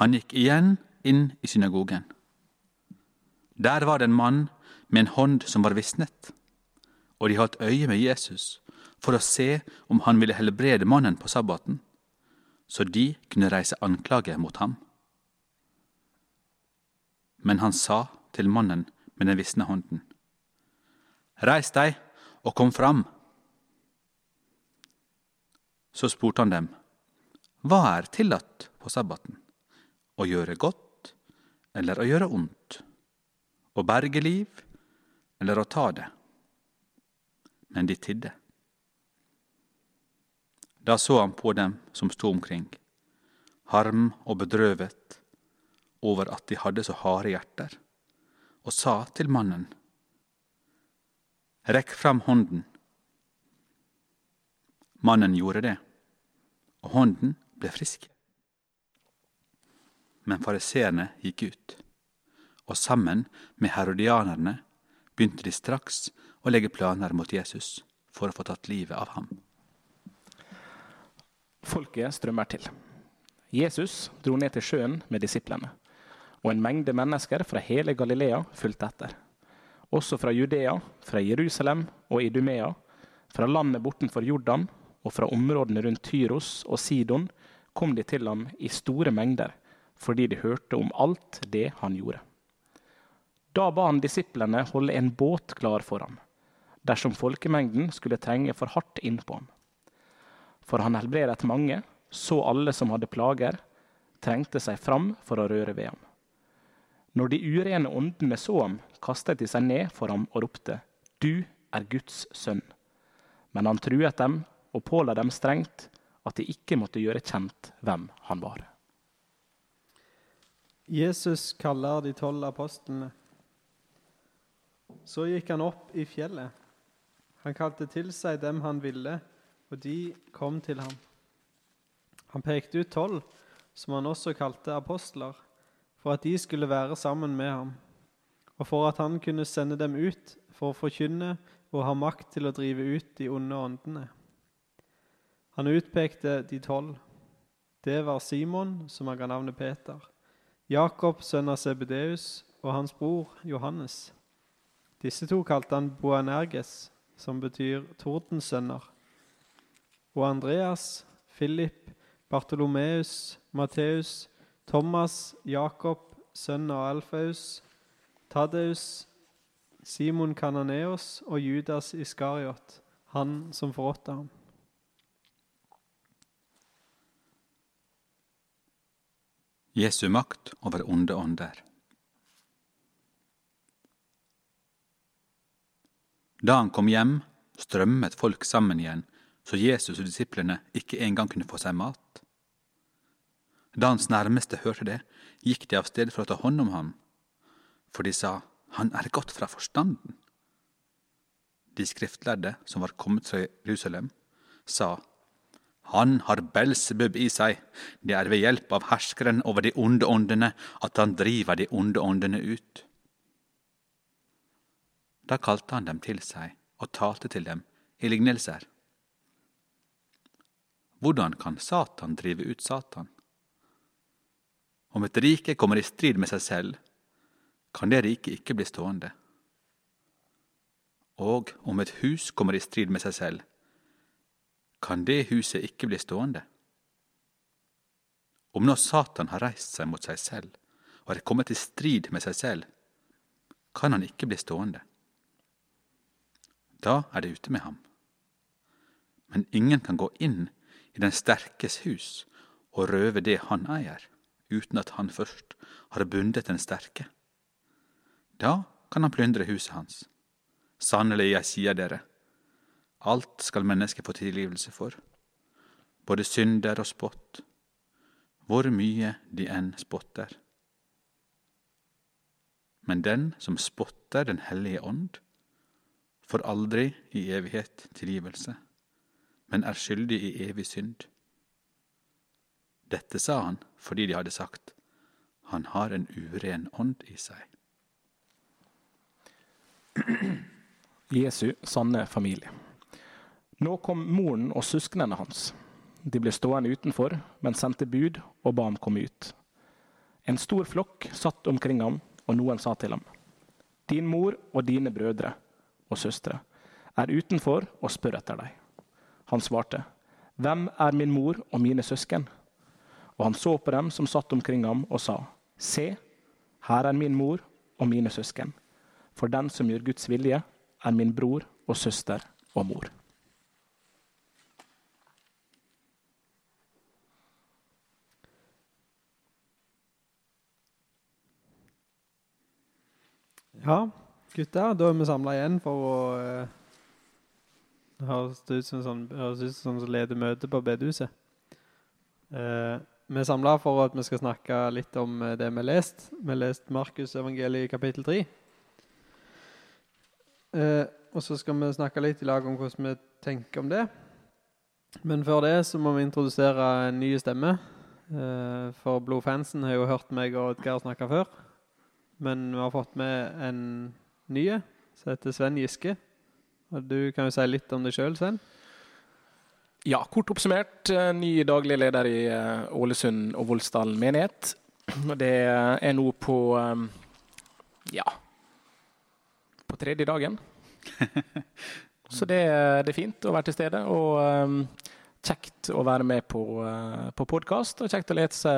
Han gikk igjen inn i synagogen. Der var det en mann med en hånd som var visnet, og de holdt øye med Jesus for å se om han ville helbrede mannen på sabbaten, så de kunne reise anklage mot ham. Men han sa til mannen med den visne hånden, Reis deg og kom fram. Så spurte han dem, Hva er tillatt på sabbaten? Å gjøre godt eller å gjøre ondt? Å berge liv eller å ta det? Men de tidde. Da så han på dem som sto omkring, harm og bedrøvet over at de hadde så harde hjerter, og sa til mannen, Rekk fram hånden. Mannen gjorde det, og hånden ble frisk. Men fariseerne gikk ut, og sammen med herodianerne begynte de straks å legge planer mot Jesus for å få tatt livet av ham. Folket strømmer til. Jesus dro ned til sjøen med disiplene, og en mengde mennesker fra hele Galilea fulgte etter. Også fra Judea, fra Jerusalem og Idumea, fra landet bortenfor Jordan og fra områdene rundt Tyros og Sidon kom de til ham i store mengder, fordi de hørte om alt det han gjorde. Da ba han disiplene holde en båt klar for ham, dersom folkemengden skulle trenge for hardt innpå ham. For han helbredet mange, så alle som hadde plager, trengte seg fram for å røre ved ham. Når de urene åndene så ham, kastet de seg ned for ham og ropte, Du er Guds sønn. Men han truet dem og påla dem strengt at de ikke måtte gjøre kjent hvem han var. Jesus kaller de tolv apostlene. Så gikk han opp i fjellet. Han kalte til seg dem han ville, og de kom til ham. Han pekte ut tolv, som han også kalte apostler, for at de skulle være sammen med ham, og for at han kunne sende dem ut for å forkynne og ha makt til å drive ut de onde åndene. Han utpekte de tolv. Det var Simon, som han ga navnet Peter, Jakob, sønn av Sebedeus, og hans bror Johannes. Disse to kalte han Boanerges, som betyr tordensønner, og Andreas, Philip, Bartolomeus, Matteus, Thomas, Jakob, sønn av Alfaus, Tadeus, Simon Kananeos og Judas Iskariot, han som forrådte ham. Jesu makt over onde ånder. Da han kom hjem, strømmet folk sammen igjen, så Jesus og disiplene ikke engang kunne få seg mat. Da hans nærmeste hørte det, gikk de av sted for å ta hånd om ham, for de sa, Han er gått fra forstanden. De skriftlærde, som var kommet fra Jerusalem, sa, Han har Belsebub i seg, det er ved hjelp av herskeren over de onde åndene at han driver de onde åndene ut. Da kalte han dem til seg og talte til dem i lignelser. Hvordan kan Satan drive ut Satan? Om et rike kommer i strid med seg selv, kan det riket ikke bli stående. Og om et hus kommer i strid med seg selv, kan det huset ikke bli stående. Om nå Satan har reist seg mot seg selv og er kommet i strid med seg selv, kan han ikke bli stående. Da er det ute med ham. Men ingen kan gå inn i den sterkes hus og røve det han eier, uten at han først har bundet den sterke. Da kan han plyndre huset hans. Sannelig, jeg sier dere, alt skal mennesket få tilgivelse for, både synder og spott, hvor mye de enn spotter. Men den som spotter Den hellige ånd, får aldri i evighet tilgivelse, men er skyldig i evig synd. Dette sa han fordi de hadde sagt, han har en uren ånd i seg. Jesu sanne familie. Nå kom moren og søsknene hans. De ble stående utenfor, men sendte bud og ba ham komme ut. En stor flokk satt omkring ham, og noen sa til ham, Din mor og dine brødre og søstre er utenfor og spør etter deg. Han svarte, Hvem er min mor og mine søsken? Og han så på dem som satt omkring ham, og sa, Se, her er min mor og mine søsken. For den som gjør Guds vilje, er min bror og søster og mor. Ja, gutter, da er vi samlet igjen for å eh, Det høres ut som sånn, sånn leder møte på bedhuset. Eh, vi er samlet for at vi skal snakke litt om eh, det vi har lest. Vi har lest Markus evangeliet kapittel 3. Eh, og så skal vi snakke litt i lag om hvordan vi tenker om det. Men før det så må vi introdusere en ny stemme. For blodfansen har jo hørt meg og Oddgeir snakke før. Men vi har fått med en nye, som heter Sven Giske. Og du kan jo si litt om deg sjøl, Sven. Ja, kort oppsummert, eh, ny daglig leder i eh, Ålesund og Voldsdalen menighet. Og Det er nå på eh, ja på tredje dagen. Så det, det er fint å være til stede, og kjekt å være med på, på podkast. Og kjekt å lese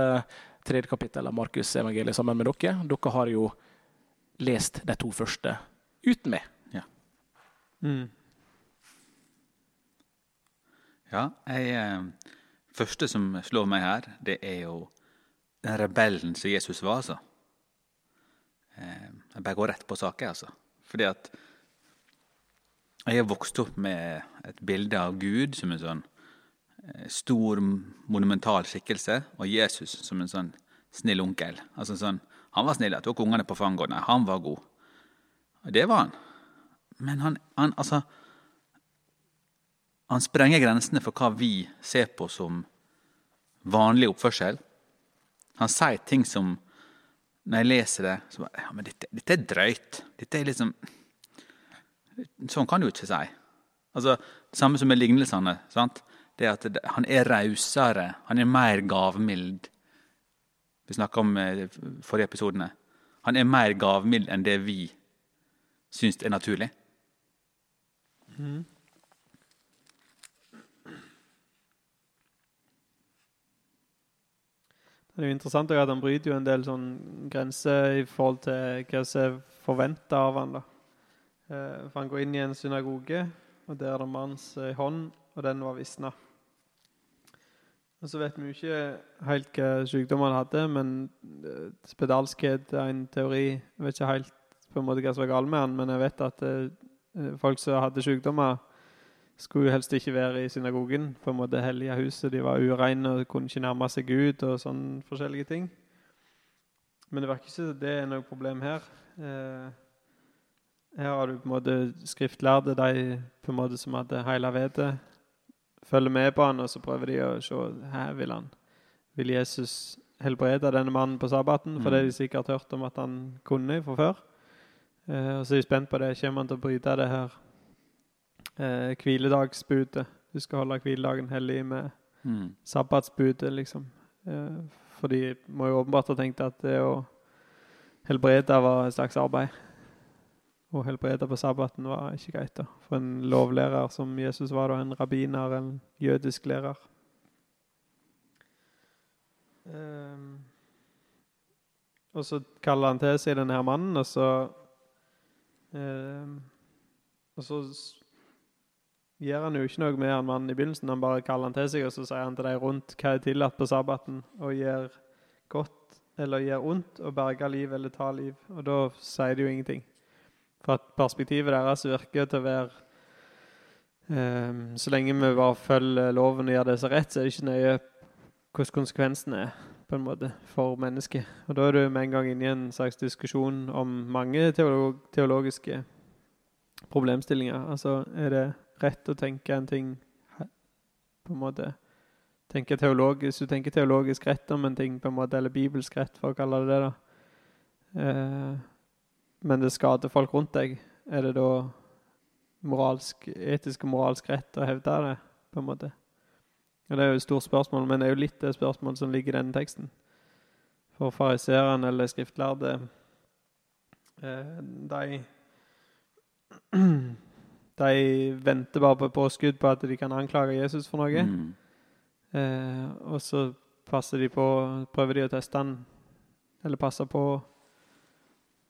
tredje kapittel av Markus evangeliet sammen med dere. Dere har jo lest de to første uten meg. Mm. Ja, jeg, eh, første som slår meg her, det er jo den rebellen som Jesus var, altså. Eh, jeg bare går rett på saken, altså. Fordi at jeg har vokst opp med et bilde av Gud som en sånn stor, monumental skikkelse, og Jesus som en sånn snill onkel. Altså sånn, Han var snill, jeg tok ungene på fanget. Nei, han var god. Og det var han. Men han, han altså Han sprenger grensene for hva vi ser på som vanlig oppførsel. Han sier ting som Når jeg leser det, så bare Ja, men dette, dette er drøyt. Dette er liksom Sånn kan du ikke si. Altså, det Samme som med lignelsene. sant? Det at Han er rausere, han er mer gavmild. Vi snakka om eh, forrige episodene. Han er mer gavmild enn det vi syns er naturlig. Det er jo interessant at han bryter jo en del sånn grenser i forhold til hva som er forventa av han da. Eh, For han går inn i en synagoge, og der er det manns eh, hånd, og den var visna. Og så vet vi jo ikke helt hva sykdom han hadde, men eh, spedalskhet er en teori. Jeg vet ikke helt på en måte hva som var galt med han, men jeg vet at eh, eh, folk som hadde sykdommer, skulle helst ikke være i synagogen, på en måte hellige huset. De var ureine og kunne ikke nærme seg Gud og sånne forskjellige ting. Men det virker ikke som det er noe problem her. Her har du på en måte skriftlærde, de på en måte som hadde hele vedet, følger med på han, og så prøver de å se her vil han. Vil Jesus helbrede denne mannen på sabbaten? For Mm. det har de sikkert hørt om at han kunne fra før. Eh, og så er de spent på det. Kommer han til å bryte det her eh, hviledagsbudet? Du skal holde hviledagen hellig med Mm. sabbatsbudet, liksom. Eh, for de må jo åpenbart ha tenkt at det å helbrede var et slags arbeid. Å helbrede på sabbaten var ikke greit da. For en lovlærer som Jesus var da, en rabbiner, en jødisk lærer. Um, og så kaller han til seg denne her mannen, og så um, Og så gjør han jo ikke noe med han mannen i begynnelsen. Han bare kaller han til seg, og så sier han til de rundt hva er tillatt på sabbaten, og gjør godt eller gjør ondt, og berger liv eller tar liv. Og da sier de jo ingenting. For at perspektivet deres virker til å være um, Så lenge vi bare følger loven og gjør det som rett, så er det ikke nøye hvordan konsekvensene er på en måte for mennesket. Og da er du med en gang inne i en slags diskusjon om mange teolog teologiske problemstillinger. Altså, er det rett å tenke en ting på en måte tenke teologisk, Du tenker teologisk rett om en ting, på en måte, eller bibelsk rett, for å kalle det det. da. Eh, men det skader folk rundt deg. Er det da moralsk, etisk og moralsk rett å hevde det, på en måte? Og Det er jo et stort spørsmål, men det er jo litt det spørsmålet som ligger i denne teksten. For fariseerne eller skriftlærde, eh, de De venter bare på påskudd på at de kan anklage Jesus for noe. Mm. Eh, og så passer de på, prøver de å teste han, eller passer på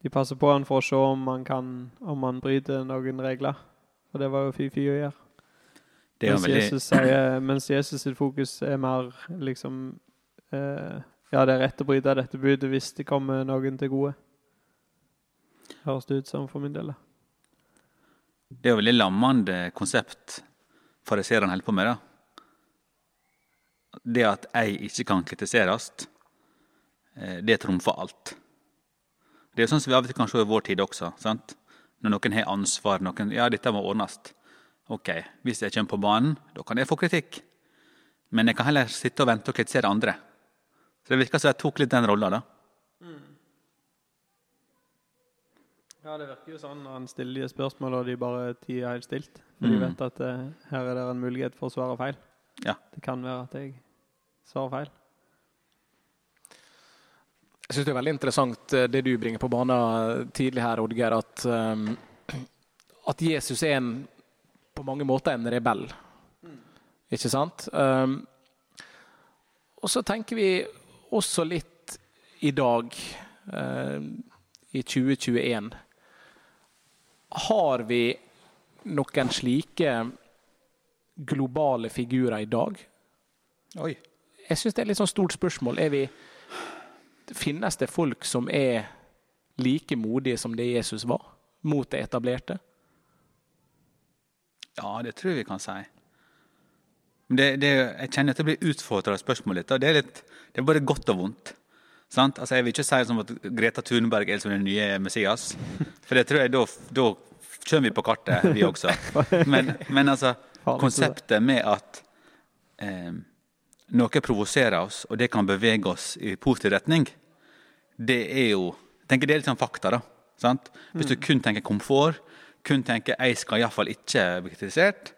De passer på han for å se om han kan, om han bryter noen regler. For det var jo fy-fy å gjøre. Det Mens veldig Jesus, sier, mens Jesus sitt fokus er mer liksom eh, Ja, det er rett å bryte dette budet hvis det kommer noen til gode. Høres det ut som for min del. da. Det er jo veldig lammende konsept fariseerne holder på med. da. Det at jeg ikke kan kritiseres, eh, det trumfer alt. Det er sånn som vi av og til kan se i vår tid også. sant? Når noen har ansvar, noen, ja, dette må ordnes. Ok, hvis jeg kommer på banen, da kan jeg få kritikk. Men jeg kan heller sitte og vente og kritisere andre. Så det virker som jeg tok litt den rolla, da. Ja, det virker jo sånn når han stiller de spørsmålene, og de bare tier helt stilt. For de Mm. vet at uh, her er det en mulighet for å svare feil. Ja. Det kan være at jeg svarer feil. Jeg syns det er veldig interessant eh, det du bringer på banen tidlig her, Oddgeir, at, um, at Jesus er en, på mange måter en rebell. Ikke sant? Um, og så tenker vi også litt i dag, um, i 2021 Har vi noen slike globale figurer i dag? Oi. Jeg syns det er et litt sånn stort spørsmål. Er vi, finnes det folk som er like modige som det Jesus var, mot det etablerte? Ja, det tror jeg vi kan si. Det, det, jeg kjenner at jeg blir utfordra av spørsmålet ditt. og Det er, litt, det er bare godt og vondt. Sant? Altså, jeg vil ikke si som at Greta Thunberg er som den nye Messias. For det tror jeg da, da kommer vi på kartet, vi også. Men, men altså, konseptet med at eh, noe provoserer oss, og det kan bevege oss i positiv retning, det er jo jeg tenker Det er litt sånn fakta, da. Sant? Hvis du kun tenker komfort, kun tenker jeg skal iallfall ikke bli kritisert,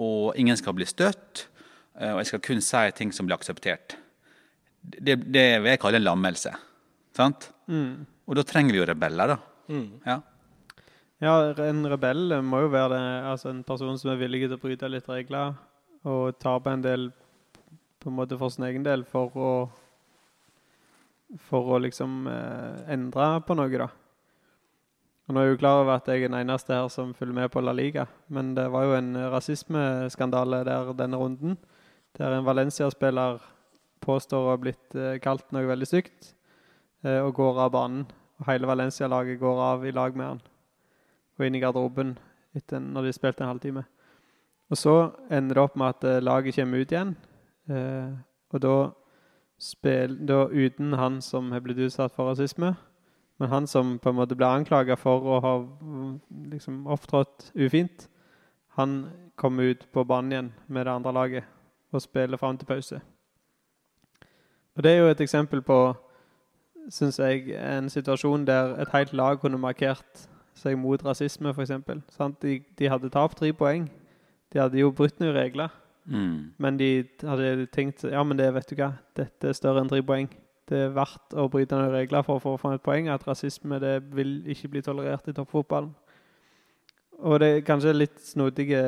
og ingen skal bli støtt, eh, og jeg skal kun si ting som blir akseptert. Det, det vil jeg kalle en lammelse. Sant? Mm. Og da trenger vi jo rebeller, da. Ja. Ja, en rebell må jo være det, altså en person som er villig til å bryte litt regler og tape en del på en måte for sin egen del for å for å liksom eh, endre på noe, da. Og nå er jeg jo klar over at jeg er den eneste her som følger med på La Liga, men det var jo en rasismeskandale der denne runden, der en Valencia-spiller påstår å ha blitt eh, kalt noe veldig stygt, eh, og går av banen. Og hele Valencia-laget går av i lag med han og inn i garderoben etter når de spilte en halvtime. Og så ender det opp med at laget kommer ut igjen, og da, spil, da uten han som har blitt utsatt for rasisme, men han som på en måte ble anklaga for å ha mm, liksom opptrådt ufint, han kommer ut på banen igjen med det andre laget og spiller fram til pause. Og Det er jo et eksempel på, synes jeg, en situasjon der et helt lag kunne markert seg mot rasisme, f.eks. De, de hadde tapt tre poeng. De hadde jo brutt noen regler. Mm. Men de hadde tenkt ja, men det vet du hva, dette er større enn tre poeng. Det er verdt å bryte noen regler for å få fram et poeng. At rasisme det vil ikke bli tolerert i toppfotballen. Og det er kanskje litt snodige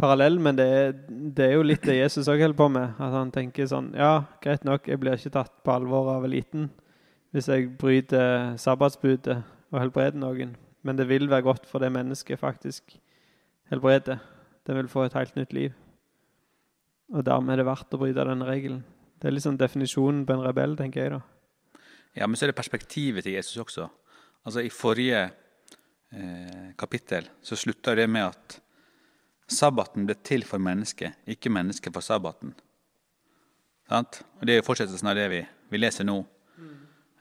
parallell, men det er, det er jo litt det Jesus òg holder på med. At han tenker sånn Ja, greit nok, jeg blir ikke tatt på alvor av eliten hvis jeg bryter sabbatsbudet og helbreder noen. Men det vil være godt for det mennesket faktisk helbreder. Den vil få et helt nytt liv. Og dermed er det verdt å bryte denne regelen. Det er liksom definisjonen på en rebell, tenker jeg da. Ja, men så er det perspektivet til Jesus også. Altså I forrige eh, kapittel så slutta det med at sabbaten ble til for mennesket, ikke mennesket for sabbaten. Sant? Og Det er jo fortsettelsen av det vi, vi leser nå.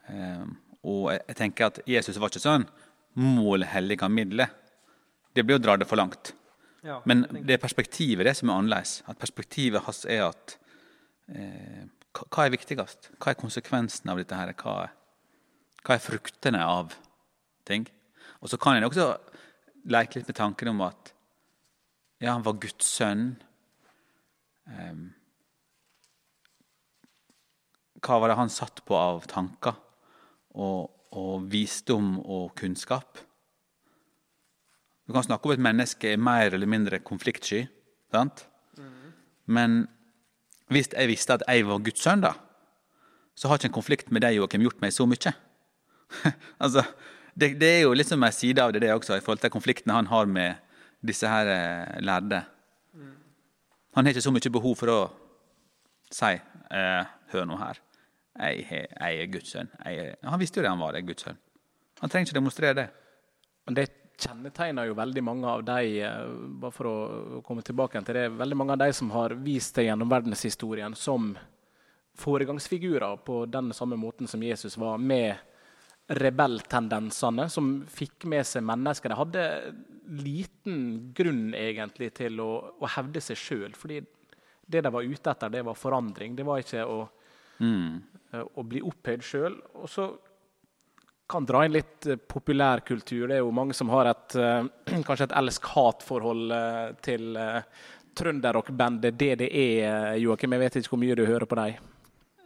Eh, og jeg, jeg tenker at Jesus var ikke sånn mål helliger middelet. Det blir å dra det for langt. Men det er perspektivet det som er annerledes. At perspektivet hans er at eh, hva er viktigst? Hva er konsekvensen av dette? her? Hva, hva er fruktene av ting? Og så kan en også leke litt med tanken om at ja, han var Guds sønn. Eh, hva var det han satt på av tanker og, og visdom og kunnskap? Du kan snakke om et menneske er mer eller mindre konfliktsky, sant? Men hvis jeg visste at jeg var Guds sønn, da, så har ikke en konflikt med deg Joakim, gjort meg så mye. altså, det, det, er jo liksom en side av det, det også, i forhold til konfliktene han har med disse her eh, lærde. Han har ikke så mye behov for å si eh, Hør nå her. Jeg, jeg, er Guds sønn. Jeg, han visste jo det han var, det Guds sønn. Han trenger ikke demonstrere det. Det kjennetegner jo veldig mange av de eh, bare for å komme tilbake til det, veldig mange av de som har vist seg gjennom verdenshistorien som foregangsfigurer på den samme måten som Jesus var, med rebelltendensene, som fikk med seg mennesker. De hadde liten grunn egentlig til å, å hevde seg sjøl, fordi det de var ute etter, det var forandring. Det var ikke å, mm. å bli opphøyd sjøl. Og så kan dra inn litt uh, populærkultur. Det er jo mange som har et uh, kanskje et elsk-hat-forhold uh, til trønderrockbandet DDE. Joakim, jeg vet ikke hvor mye du hører på dem.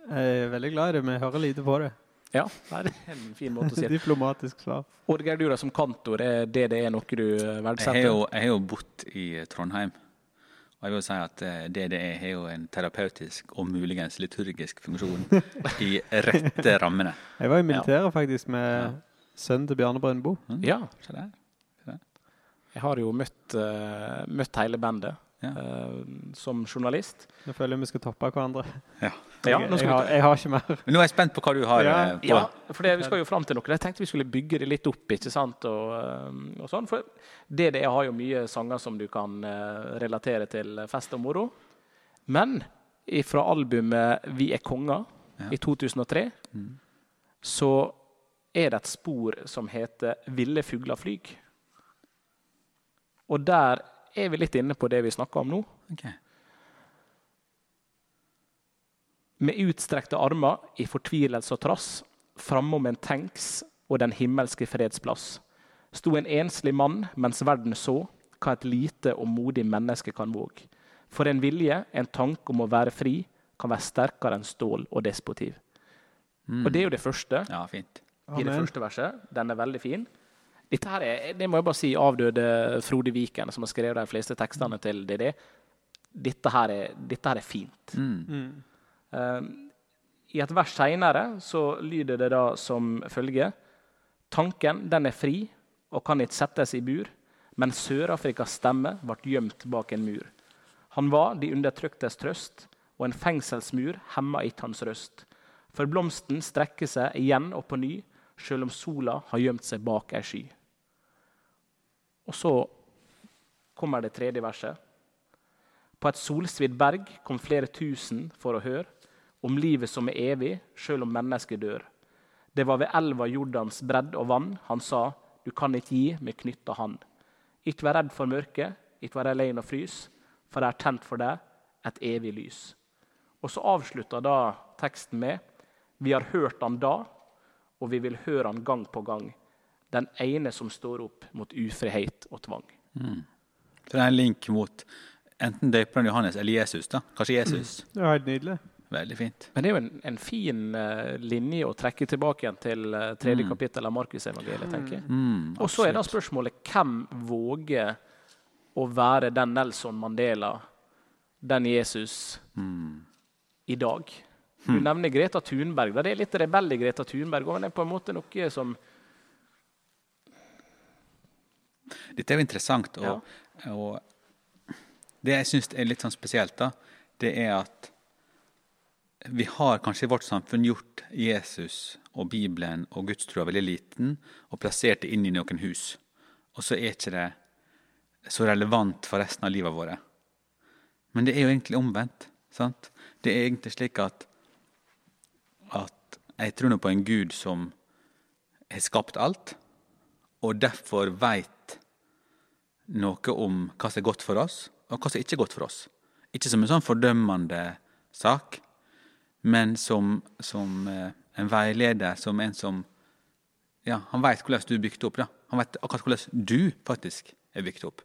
Jeg er veldig glad i det, men jeg hører lite på det. Ja, det er en fin måte å si det Diplomatisk svar. Oddgeir Dura som kantor, er er noe du verdsetter? Jeg har jo, jeg har jo bodd i Trondheim. Og jeg vil si at DDE har jo en terapeutisk og muligens liturgisk funksjon i rette rammene. Jeg var i militæret faktisk med ja. sønnen til Bjarne Brøndbo. Mm. Ja, se der. Jeg har jo møtt, uh, møtt hele bandet ja. uh, som journalist. Nå føler jeg vi skal toppe hverandre. Ja. Ja, jeg, jeg, har, jeg, har, ikke mer. Men nå er jeg spent på hva du har. Ja, på. ja for det, vi skal jo fram til noe. Jeg tenkte vi skulle bygge det litt opp. ikke sant? Og, og sånn. For DDE har jo mye sanger som du kan relatere til fest og moro. Men fra albumet 'Vi er konger' ja. i 2003 mm. så er det et spor som heter 'Ville fugler flyg'. Og der er vi litt inne på det vi snakker om nå. Okay. Med utstrekte armer i fortvilelse og trass, framom en tanks og den himmelske fredsplass, sto en enslig mann mens verden så hva et lite og modig menneske kan våge. For en vilje, en tanke om å være fri, kan være sterkere enn stål og despotiv. Mm. Og det er jo det første ja, fint. i det første verset. Den er veldig fin. Dette her er, det må jeg bare si, avdøde Frode Viken, som har skrevet de fleste tekstene til DD. Dette her er, dette her er fint. Mm. Mm. Ehm, I et vers seinere lyder det da som følger Tanken den er fri og kan ikke settes i bur, men Sør-Afrikas stemme ble gjemt bak en mur. Han var de undertryktes trøst, og en fengselsmur hemma ikke hans røst. For blomsten strekker seg igjen og på ny, sjøl om sola har gjemt seg bak ei sky. Og så kommer det tredje verset. På et solsvidd berg kom flere tusen for å høre om livet som er evig, sjøl om mennesket dør. Det var ved elva Jordans bredd og vann han sa, du kan ikke gi med knytta hand. Ikke vær redd for mørket, ikke vær alene og frys, for det er tent for deg et evig lys. Og så avslutter da teksten med Vi har hørt han da, og vi vil høre han gang på gang. Den ene som står opp mot ufrihet og tvang. Mm. Så det er en link mot enten døperen Johannes eller Jesus. da. Kanskje Jesus. Det er helt nydelig. Veldig fint. Men det er jo en, en fin uh, linje å trekke tilbake igjen til uh, tredje mm. kapittel av Markusevangeliet. tenker jeg. Mm, og så er da spørsmålet hvem våger å være den Nelson Mandela, den Jesus, mm. i dag? Du hmm. nevner Greta Thunberg. Det er litt rebell i Greta Thunberg. Men det er på en måte noe som Dette er jo interessant. Og, ja. og det jeg syns er litt sånn spesielt, da, det er at vi har kanskje i vårt samfunn gjort Jesus og Bibelen og gudstrua veldig liten og plassert det inn i noen hus. Og så er ikke det så relevant for resten av livet vårt. Men det er jo egentlig omvendt. sant? Det er egentlig slik at, at jeg tror nå på en Gud som har skapt alt, og derfor veit noe om hva som er godt for oss, og hva som ikke er godt for oss. Ikke som en sånn fordømmende sak, men som, som eh, en veileder, som en som ja, Han veit hvordan du er bygd opp. Da. Han veit akkurat hvordan du faktisk er bygd opp.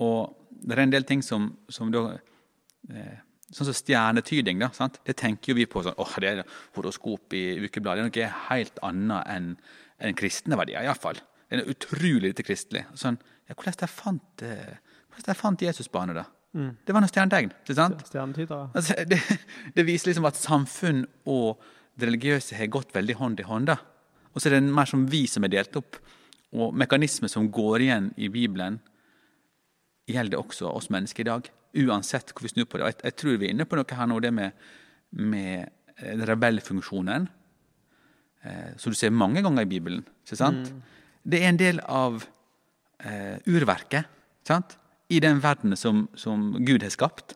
Og det er en del ting som, som da eh, Sånn som stjernetyding, da, sant? det tenker jo vi på sånn, åh, det er horoskop i ukebladet. Det er noe helt annet enn enn kristne verdier, iallfall. Det er utrolig lite kristelig. Sånn, ja, hvordan jeg fant, eh, hvordan jeg fant Jesusbarnet, da? Mm. Det var noe stjernetegn. ikke sant? Altså, det, det viser liksom at samfunn og det religiøse har gått veldig hånd i hånd. da. Og så er det mer som vi som er delt opp. Og mekanismer som går igjen i Bibelen, gjelder også oss mennesker i dag. Uansett hvor vi snur på det. Jeg, jeg tror vi er inne på noe her nå, det med, med eh, rebellfunksjonen. Eh, som du ser mange ganger i Bibelen. ikke sant? Det er en del av eh, urverket. sant? I den verden som, som Gud har skapt,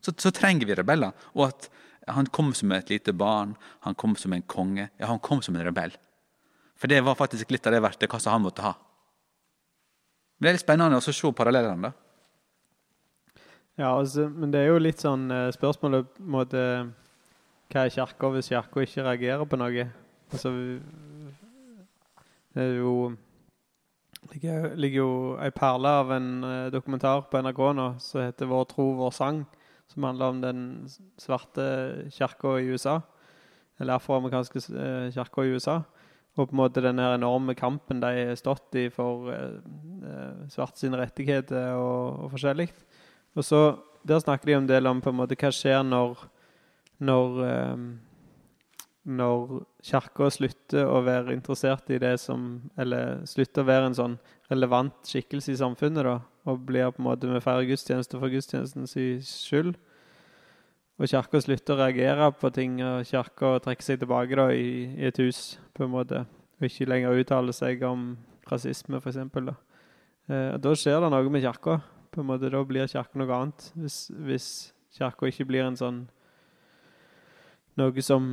så, så trenger vi rebeller. Og at han kom som et lite barn, han kom som en konge. Ja, han kom som en rebell. For det var faktisk litt av det verktøykassa han måtte ha. Men det er litt spennende å se parallellene. da. Ja, altså, men det er jo litt sånn eh, spørsmålet på en Hva er kirka hvis kirka ikke reagerer på noe? Altså Det er jo ligger, ligger jo ei perle av en eh, dokumentar på NRK nå som heter 'Vår tro, vår sang', som handler om den svarte kirka i USA. Eller afroamerikanske uh, kirka i USA. Og på en måte den enorme kampen de har stått i for uh, uh, svarte sine rettigheter og, og forskjellig. Og så, Der snakker de en del om på en måte hva skjer når når, eh, når kirka slutter å være interessert i det som Eller slutter å være en sånn relevant skikkelse i samfunnet, da, og blir på en måte med færre gudstjenester for gudstjenestens skyld. Og kirka slutter å reagere på ting, og kirka trekker seg tilbake da, i, i et hus, på en måte. Og ikke lenger uttaler seg om rasisme, f.eks. Da. Eh, da skjer det noe med kirka. På en måte, Da blir kirka noe annet. Hvis, hvis kirka ikke blir en sånn noe som,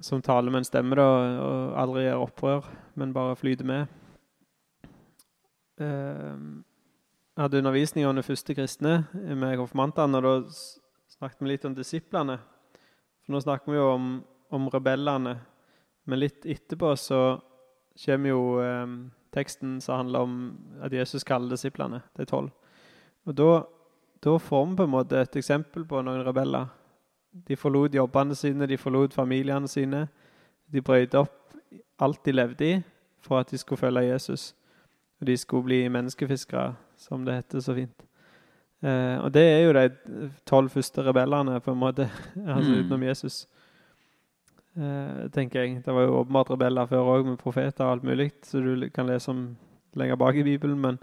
som taler med en stemme, da, og aldri gjør opprør, men bare flyter med. Jeg hadde undervisning om de første kristne med konfirmantene, og da snakket vi litt om disiplene. For nå snakker vi jo om, om rebellene, men litt etterpå så kommer jo eh, teksten som handler om at Jesus kaller disiplene, de tolv. Og da, da får vi på en måte et eksempel på noen rebeller. De forlot jobbene sine, de forlot familiene sine. De brøyte opp alt de levde i for at de skulle følge Jesus. Og de skulle bli menneskefiskere, som det heter så fint. Eh, og det er jo de tolv første rebellene, på en måte, altså Mm. utenom Jesus. Eh, tenker jeg. Det var jo åpenbart rebeller før òg, med profeter og alt mulig, så du kan lese om lenger bak i Bibelen. Men,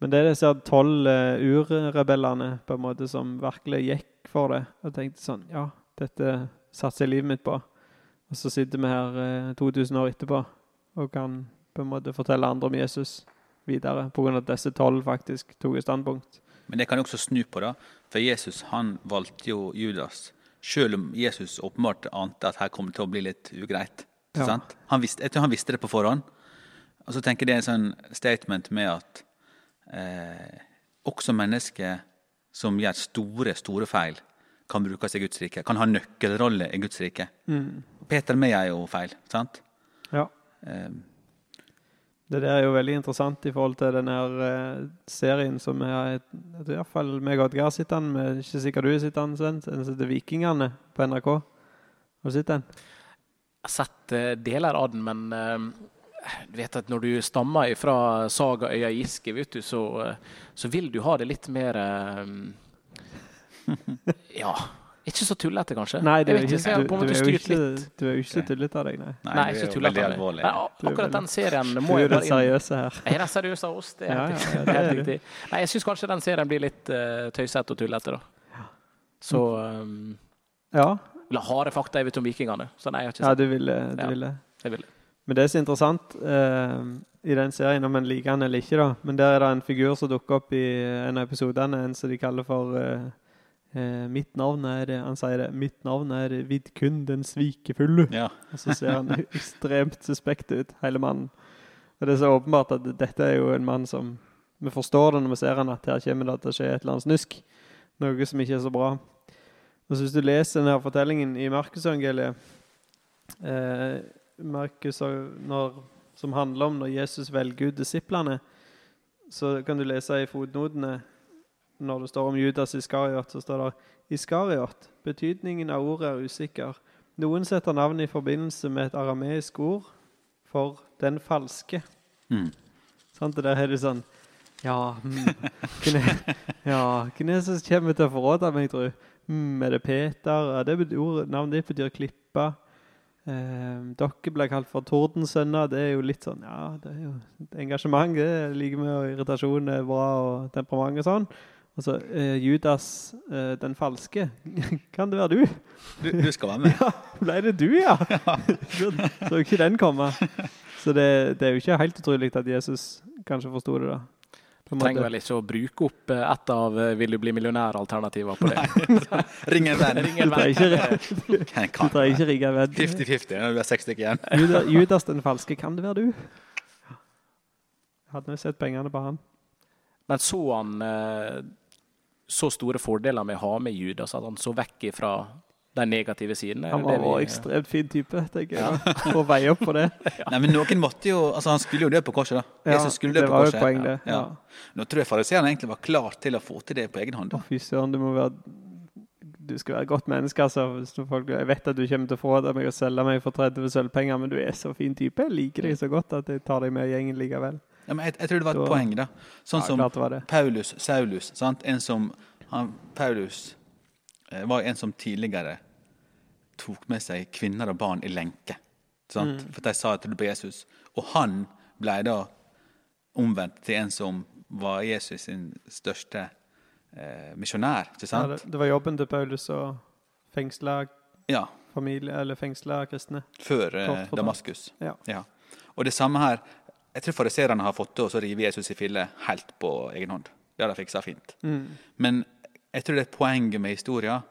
men det er disse tolv uh, urrebellene på en måte som virkelig gikk for det. Og tenkte sånn Ja, dette satser jeg livet mitt på. Og så sitter vi her eh, 2000 år etterpå og kan på en måte fortelle andre om Jesus videre, pga. at disse tolv faktisk tok et standpunkt. Men det kan jeg også snu på, da. For Jesus han valgte jo Judas. Selv om Jesus åpenbart ante at her kommer det til å bli litt ugreit. Ja. Sant? Han visste, jeg tror han visste det på forhånd. Og så tenker jeg det er en sånn statement med at eh, også mennesker som gjør store, store feil, kan brukes i Guds rike. Kan ha nøkkelrolle i Guds rike. Peter med gjør jo feil, sant? Ja. Um. Det der er jo veldig interessant i forhold til denne eh, serien som jeg, i hvert fall meg og Oddgeir sitter den med. Ikke sikkert du sitter an, den, Sven. Den heter Vikingene på NRK. Har du sett den? Jeg har sett eh, deler av den, men eh, du vet at når du stammer fra sagaøya Giske, vet du, så, eh, så vil du ha det litt mer eh, Ja. Ikke så tullete, kanskje. Nei, du er ikke, så du, du er jo ikke, du er jo ikke så tullete av deg, nei. nei, Nei, er ikke tullete. av meg. Du er akkurat den serien Du må er jeg den bare inn. seriøse her. Jeg er den seriøse av oss, det er helt ja, ja, Det er helt er riktig. Nei, jeg syns kanskje den serien blir litt uh, tøysete og tullete, da. Så um, Ja, Eller harde fakta jeg vet om vikingene. Så nei, jeg har ikke ja du ville, du Ja. ville. Men det er så interessant eh, i den serien, om en liker den eller ikke, da. Men der er det en figur som dukker opp i en av episodene, en som de kaller for eh, eh, Mitt navn er Han sier det. Mitt navn er Vidkun den svikefulle. Ja. Og så ser han ekstremt suspekt ut, hele mannen. Og det er så åpenbart at dette er jo en mann som Vi forstår det når vi ser han at her kommer det til å skje et eller annet snusk. Noe som ikke er så bra. Og så Hvis du leser denne fortellingen i Markusevangeliet eh, Markus som handler om når Jesus velger ut disiplene, så kan du lese i fotnotene når det står om Judas Iskariot, så står det Iskariot. Betydningen av ordet er usikker. Noen setter navnet i forbindelse med et arameisk ord for den falske. Mm. Sant? det der er det sånn Ja, mm, ja, er som kommer til å forråde meg, tror jeg? Hmm, er det Peter? Ja, det betyr, ordet- navnet ditt betyr klippa. Eh, dere ble kalt for tordensønner. Det er jo litt sånn Ja, det er jo engasjement. Det er like med og irritasjon er bra, og temperament og sånn. Og så eh, Judas eh, den falske. kan det være du? Du, du skal være med. Ja, ble det du, ja? Så så ikke den komme. Så det, det er jo ikke helt utrolig at Jesus kanskje forsto det, da. En Trenger vel ikke å bruke opp eh, et av eh, 'vil du bli millionær'-alternativene på det. Ring en venn. Ring en Du trenger venn. ikke, Hvem du trenger ikke rigge en venn. 50-50 når du er seks stykker igjen. Judas, Judas den falske, kan det være du? Hadde vi sett pengene på han? Men så han eh, så store fordeler med å ha med Judas, at han så vekk fra de negative sidene? Han Det var vi- en ekstremt fin type, tenker jeg. Ja. å veie opp på det. Nei, men noen måtte jo Altså, han skulle jo dø på korset, da. Ja, Jesus skulle dø det var jo korset. poeng, det. Ja. Ja. Nå tror jeg fariseerne egentlig var klar til å få til det på egen hånd. Å. Fy søren, du må være Du skal være et godt menneske, altså. Hvis folk, jeg vet at du kommer til å få det meg og selge meg for 30 sølvpenger, men du er så fin type. Jeg liker deg så godt at jeg tar deg med i gjengen likevel. Ja, men jeg, jeg tror det var et Da- poeng, da. Sånn Ja, som det det. Paulus, Saulus. Sant? En som han, Paulus var en som tidligere tok med seg kvinner og barn i lenke. Sant? Mm. For de sa at det på Jesus. Og han ble da omvendt til en som var Jesus sin største eh, misjonær. Ikke Ja, det, det var jobben til Paulus å fengsle Ja. familie, eller fengsle kristne. før eh. Damaskus. Ja. Og det samme her. Jeg tror fariserene har fått til å rive Jesus i filler helt på egen hånd. Det har de fiksa fint. Mm. Men jeg tror det er poenget med historien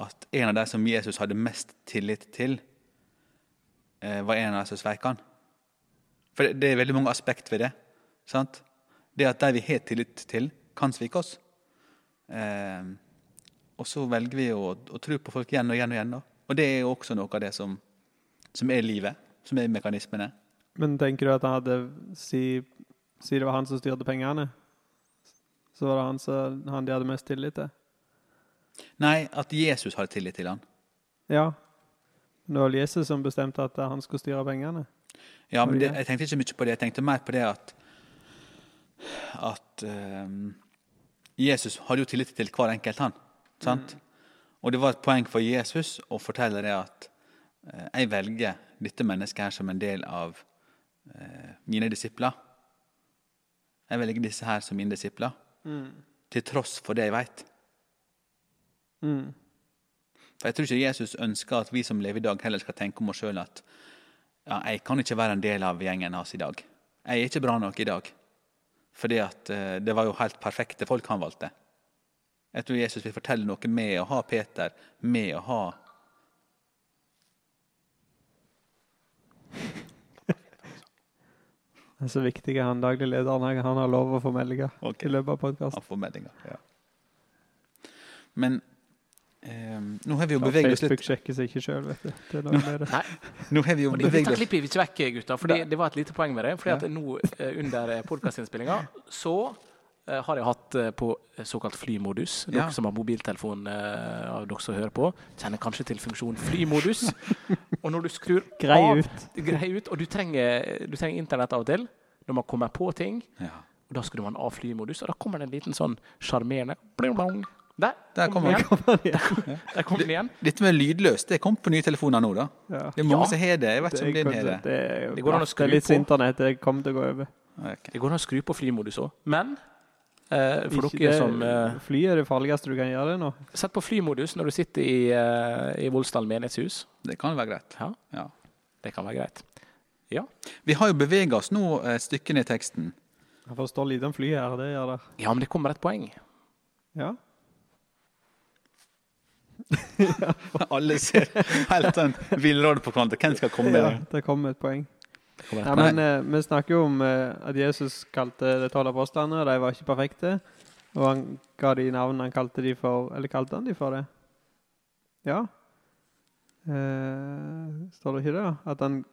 at en av de som Jesus hadde mest tillit til, eh, var en av de som sveik han. For det, er veldig mange aspekt ved det. sant? Det at de vi har tillit til, kan svike oss. Eh, og så velger vi å, å tro på folk igjen og igjen og igjen. Og det er jo også noe av det som, som er livet, som er mekanismene. Men tenker du at han hadde Si, si det var han som styrte pengene, så var det han, som, han de hadde mest tillit til? Nei, at Jesus hadde tillit til han. Ja. Det var Jesus som bestemte at han skulle styre pengene. Ja, men det jeg tenkte ikke mye på det. Jeg tenkte mer på det at at um, Jesus hadde jo tillit til hver enkelt, han. Sant? Og det var et poeng for Jesus å fortelle det at uh, jeg velger dette mennesket her som en del av uh, mine disipler. Jeg velger disse her som mine disipler, til tross for det jeg veit. Mm. For jeg tror ikke Jesus ønsker at vi som lever i dag, heller skal tenke om oss sjøl at ja, jeg kan ikke være en del av gjengen hans i dag. Jeg er ikke bra nok i dag. Fordi at eh, det var jo helt perfekte folk han valgte. Jeg tror Jesus vil fortelle noe med å ha Peter, med å ha Det er så viktig han daglig lederen. Han har lov å få meldinger okay. i løpet av podkasten. Ja. Men eh, nå har vi jo beveget oss Facebook sjekker seg ikke sjøl, vet du. Det det. Nei, Nå har vi jo beveget dette oss klipper vi ikke vekk, gutter. For det var et lite poeng med det. fordi at nå eh, under podkastinnspillinga så eh, har jeg hatt eh, på såkalt flymodus. Dere Ja. som har mobiltelefon eh, av dere som hører på, kjenner kanskje til funksjonen flymodus. Og når du skrur Grei av ut. grei ut, og du trenger, du trenger internett av og til når man kommer på ting, ja. og da skrur man av flymodus, og da kommer det en liten sånn sjarmerende. Der, Der kom kommer den igjen. Igjen. Dette med lydløst det kom på nye telefoner nå, da. Ja. Det er mange Ja. som har det. Jeg vet ikke om din har det. det, er Det går an å skru på. internett. Det kommer til å gå over. Okay. Det går an å skru på flymodus òg. Men eh, for Ikke dere det- som eh, Fly er det farligste du kan gjøre det nå. Sett på flymodus når du sitter i, eh, i Volsdal menighetshus. Det kan være greit. Ja, Ja. det kan være greit. Ja, Vi har jo bevega oss nå et stykke ned i teksten. Jeg forstår lite om fly her. Det gjør det. ja men det kommer et poeng. Ja. Alle ser helt sånn villråd på hverandre. Hvem skal komme? ja det kommer et poeng. Ja, men eh, Vi snakker jo om eh, at Jesus kalte de tolv apostlene, og de var ikke perfekte. Og han ga de navn han kalte de for Eller kalte han de for det? Ja. Eh, står det ikke det? At han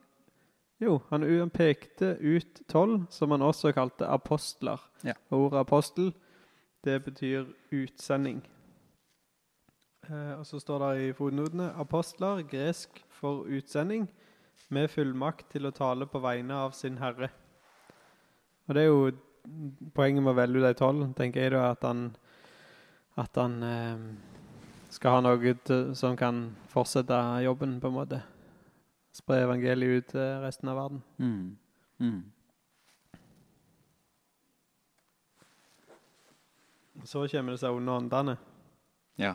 Jo, han han pekte ut tolv, som han også kalte apostler. Ja. Og ordet apostel det betyr utsending. Eh, og så står det i fotnotene apostler, gresk for utsending, med fullmakt til å tale på vegne av sin herre. Og det er jo poenget med å velge de tolv, tenker jeg da, at han, at han eh, skal ha noe til, som kan fortsette jobben, på en måte. Spre evangeliet ut til resten av verden. Mm. Mm. Så kommer det seg under åndene. Ja.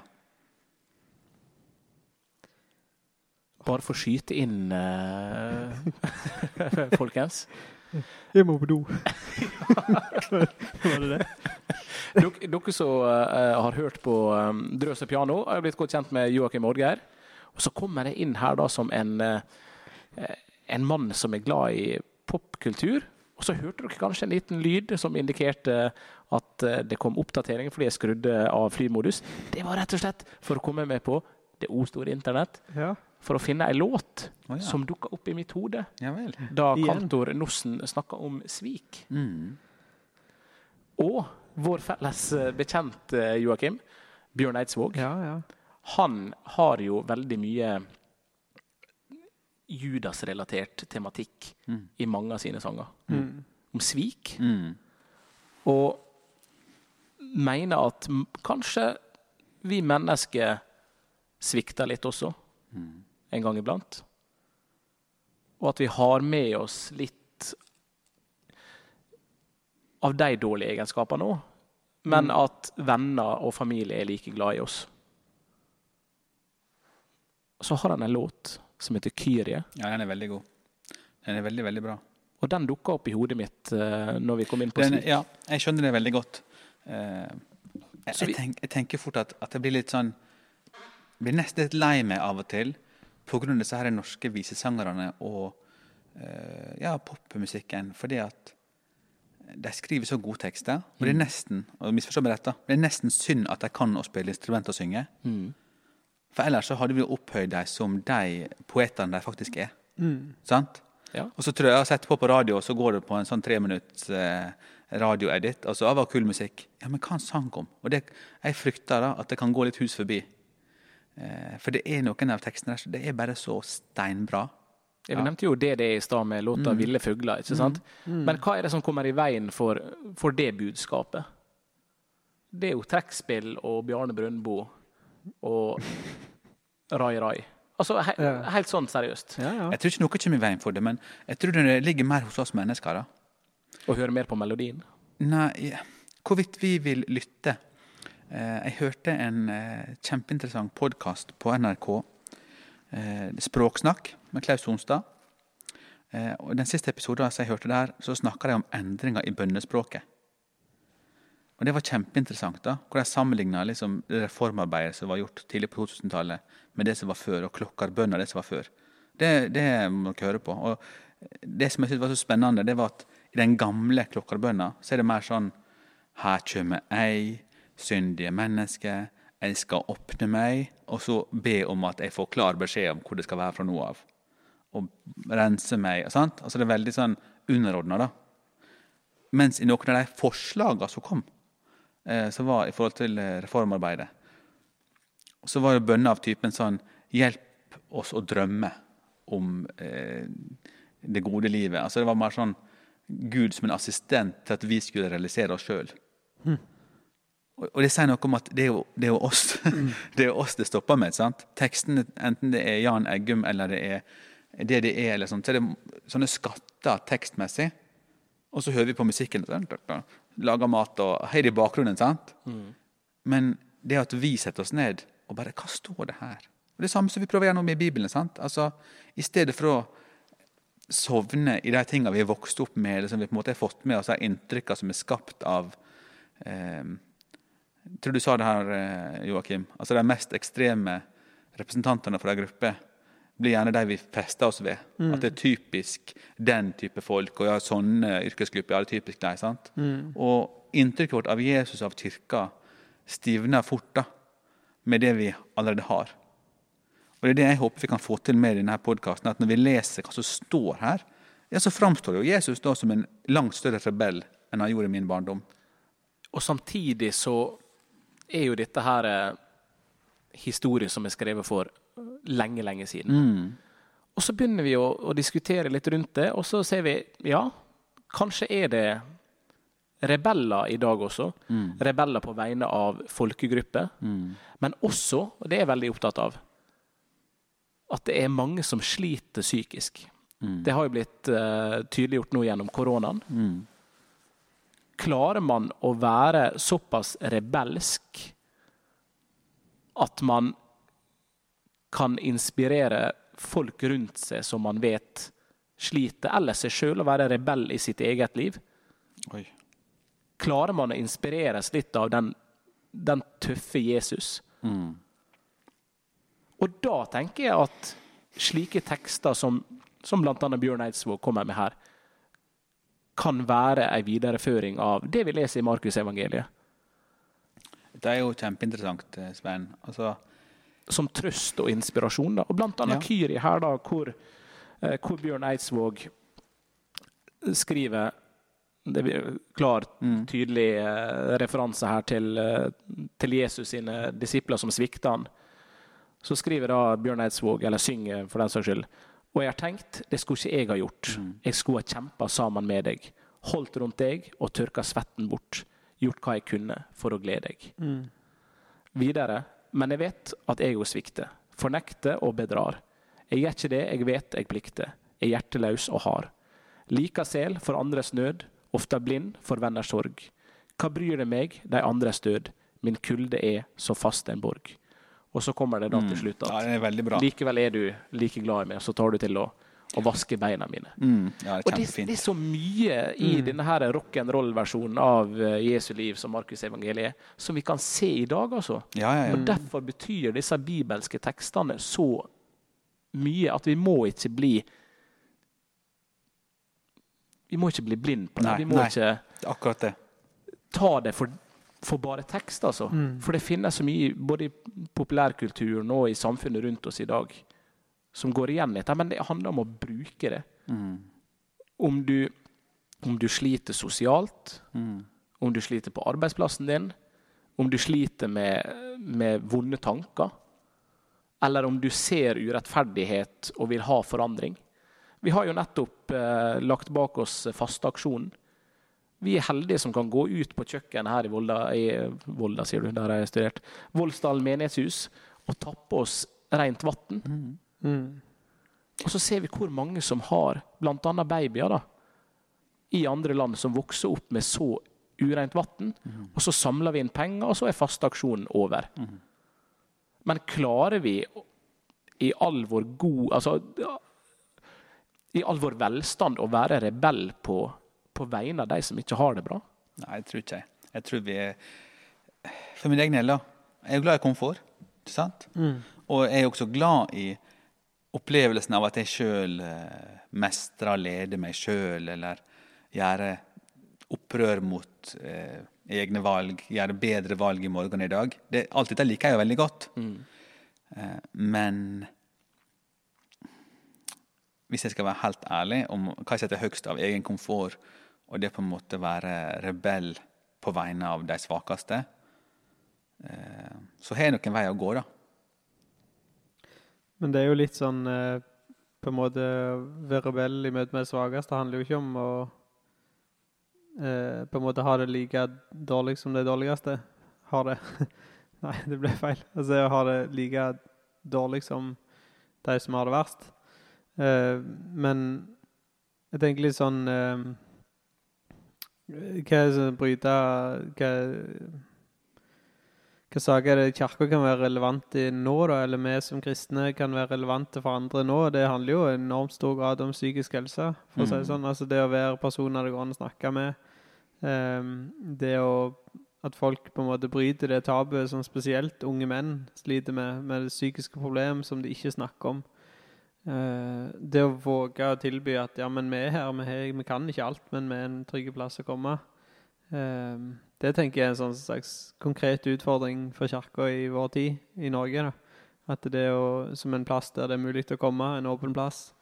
Bare for å skyte inn, uh, folkens. Jeg må på do. Var det det? Dere, dere som uh, har hørt på um, Drøs og piano, har blitt godt kjent med Joakim Oddgeir. Og så kommer jeg inn her da som en, uh, en mann som er glad i popkultur. Og så hørte dere kanskje en liten lyd som indikerte at det kom oppdatering fordi jeg skrudde av flymodus. Det var rett og slett for å komme med på det o-store internett. Ja. For å finne ei låt oh, ja. som dukka opp i mitt hode ja da kantor Nossen snakka om svik. Mm. Og vår felles eh, bekjent eh, Joakim, Bjørn Eidsvåg, ja, ja. han har jo veldig mye Judas-relatert tematikk Mm. i mange av sine sanger. Mm. Om svik. Mm. Og mener at kanskje vi mennesker svikter litt også, Mm. En gang iblant. Og at vi har med oss litt av de dårlige egenskapene òg. Men Mm. at venner og familie er like glad i oss. Så har han en låt som heter 'Kyrie'. Ja, den er veldig god. Den er veldig, veldig bra. Og den dukka opp i hodet mitt uh, når vi kom inn på Den, ja, jeg skjønner det veldig godt. Eh, jeg, jeg, tenk, jeg tenker fort at, at jeg blir litt sånn blir nesten litt lei meg av og til pga. disse her norske visesangerne og eh, ja, popmusikken. Fordi at de skriver så gode tekster. Og det er nesten og misforstå meg rett det er nesten synd at de kan å spille instrument og synge. Mm. For ellers så hadde vi jo opphøyd dem som de poetene de faktisk er. Mm. Sant? Ja. Og så tror jeg jeg har sett på på radio, og så går det på en sånn tre minutts eh, radioedit, og så var kul musikk. Ja, men hva han sang om? Og det, jeg frykter da at det kan gå litt hus forbi. Eh, for det er noen av tekstene der, det er bare så steinbra. Ja, Vi nevnte jo det det er i stad med låta Mm. 'Ville fugler'. ikke sant? Men hva er det som kommer i veien for, for det budskapet? Det er jo trekkspill og Bjarne Brøndbo og Rai Rai. Altså he, Ja. helt sånn seriøst. Ja. Jeg tror ikke noe kommer i veien for det, men jeg tror det ligger mer hos oss mennesker. da. Å høre mer på melodien. Nei, hvorvidt vi vil lytte. Eh, jeg hørte en eh, kjempeinteressant podkast på NRK, eh, Språksnakk, med Klaus Sonstad. Og Den siste episoden jeg hørte der, så snakka de om endringer i bønnespråket. Og Det var kjempeinteressant, da, hvor de sammenligna liksom reformarbeidet som var gjort tidlig på 2000-tallet, med det som var før, og klokkerbønner det som var før. Det, det må dere høre på. Og Det som jeg syntes var så spennende, det var at i den gamle klokkerbønna så er det mer sånn Her kommer ei, syndige mennesker. jeg skal åpne meg, og så be om at jeg får klar beskjed om hvor det skal være fra nå av. Og rense meg. sant? Altså Det er veldig sånn underordna, da. Mens i noen av de forslagene som kom, eh, som var i forhold til eh, reformarbeidet, så var jo bønner av typen sånn Hjelp oss å drømme om eh, det gode livet. Altså Det var mer sånn Gud som en assistent til at vi skulle realisere oss sjøl. Og, og det sier noe om at det er jo, det er jo oss det er jo oss det stopper med. sant? Teksten, enten det er Jan Eggum eller det er det det er, eller sånt, så er det sånne skatter tekstmessig. Og så hører vi på musikken, sånn, lager mat og høyre i bakgrunnen. sant? Men det at vi setter oss ned og bare Hva står det her? Og Det samme som vi prøver å gjøre nå med Bibelen. sant? Altså, I stedet for å sovne i de tingene vi har vokst opp med, eller som vi på en måte har fått med oss, av inntrykkene som er skapt av eh, Jeg tror du sa det her, eh, Joakim. Altså De mest ekstreme representantene for ei gruppe blir gjerne de vi fester oss ved. At det er typisk den type folk. Og ja, sånne yrkesgrupper ja, det er typisk de, sant? Og inntrykket vårt av Jesus og av kirka stivner fort da, med det vi allerede har. Og Det er det jeg håper vi kan få til med denne podkasten. At når vi leser hva som står her, ja, så framstår jo Jesus da som en langt større rebell enn han gjorde i min barndom. Og samtidig så er jo dette her eh, historie som er skrevet for lenge, lenge siden. Mm. Og så begynner vi å, å diskutere litt rundt det, og så ser vi ja, kanskje er det rebeller i dag også. Mm. Rebeller på vegne av folkegrupper. Mm. Men også, og det er jeg veldig opptatt av, at det er mange som sliter psykisk. Mm. Det har jo blitt uh, tydeliggjort nå gjennom koronaen. Klarer man å være såpass rebelsk at man kan inspirere folk rundt seg som man vet sliter, eller seg sjøl, å være rebell i sitt eget liv? Oi. Klarer man å inspireres litt av den, den tøffe Jesus? Mm. Og da tenker jeg at slike tekster som, som bl.a. Bjørn Eidsvåg kommer med her, kan være ei videreføring av det vi leser i Markusevangeliet. Det er jo kjempeinteressant, eh, Svein. Altså, Som trøst og inspirasjon. Da. Og blant annet Ja. Kyri her, da, hvor, eh, hvor Bjørn Eidsvåg skriver det blir klar, Mm. tydelig eh, referanse her til, til Jesus sine disipler som svikta han. Så skriver da Bjørn Eidsvåg, eller synger for den saks skyld, og jeg har tenkt, det skulle ikke jeg ha gjort. Mm. Jeg skulle ha kjempa sammen med deg, holdt rundt deg og tørka svetten bort, gjort hva jeg kunne for å glede deg. Mm. Videre, men jeg vet at jeg òg svikter, fornekter og bedrar. Jeg gjør ikke det jeg vet jeg plikter, Jeg er hjerteløs og hard. Liker sel for andres nød, ofte blind for venners sorg. Hva bryr det meg, de andres død, min kulde er så fast en borg. Og så kommer det da til slutt at Ja, er likevel er du like glad i meg, så tar du til å, å vaske beina mine. Mm. Ja, det Og det, det er så mye i Mm. denne rock'n'roll-versjonen av eh, Jesu liv som Markus evangeliet som vi kan se i dag, altså. Ja, ja, ja. Og Derfor betyr disse bibelske tekstene så mye at vi må ikke bli Vi må ikke bli blind på det. Nei, vi må nei. ikke akkurat det. ta det for, for bare tekst, altså. Mm. For det finnes så mye både i populærkulturen og i samfunnet rundt oss i dag som går igjen litt. Men det handler om å bruke det. Mm. Om du, om du sliter sosialt, Mm. om du sliter på arbeidsplassen din, om du sliter med, med vonde tanker, eller om du ser urettferdighet og vil ha forandring. Vi har jo nettopp eh, lagt bak oss fasteaksjonen. Vi er heldige som kan gå ut på kjøkkenet her i Volda, i Volda sier du, der jeg har studert, Voldsdalen menighetshus, og tappe oss rent vann. Mm. Mm. Og så ser vi hvor mange som har bl.a. babyer da, i andre land som vokser opp med så ureint vann. Og så samler vi inn penger, og så er fasteaksjonen over. Mhm. Men klarer vi i all vår god Altså i all vår velstand å være rebell på, på vegne av de som ikke har det bra? Nei, jeg tror ikke jeg. Jeg tror vi er For min egen del, da. Jeg er glad i komfort. Ikke sant? Mm. Og jeg er også glad i opplevelsen av at jeg sjøl eh, mestrer, leder meg sjøl, eller gjør opprør mot eh, egne valg, gjør bedre valg i morgen i dag. Det, alt dette liker jeg jo veldig godt. Eh, men hvis jeg skal være helt ærlig om hva jeg setter høyest av egen komfort, og det på en måte være rebell på vegne av de svakeste, eh, så har jeg nok en vei å gå, da. Men det er jo litt sånn eh, På en måte være rebell i møte med det svakeste handler jo ikke om å eh, på en måte ha det like dårlig som det dårligste har det. Nei, det ble feil. Altså å ha det like dårlig som de som har det verst. Men jeg tenker litt sånn Hva er det som bryter hva, hva saker er det kirka kan være relevant i nå, da, eller vi som kristne kan være relevante for andre nå? Det handler jo i enormt stor grad om psykisk helse. for å si det Mm. sånn. Altså Det å være personer det går an å snakke med. Um, det å At folk på en måte bryter det tabuet som spesielt unge menn sliter med, med det psykiske problem som de ikke snakker om. Eh, det å våge å tilby at ja, men vi er her, vi, er, vi kan ikke alt, men vi er en trygg plass å komme. Ehm, det tenker jeg er en sånn slags konkret utfordring for kirka i vår tid i Norge. da. At det er å, som en plass der det er mulig å komme, en åpen plass.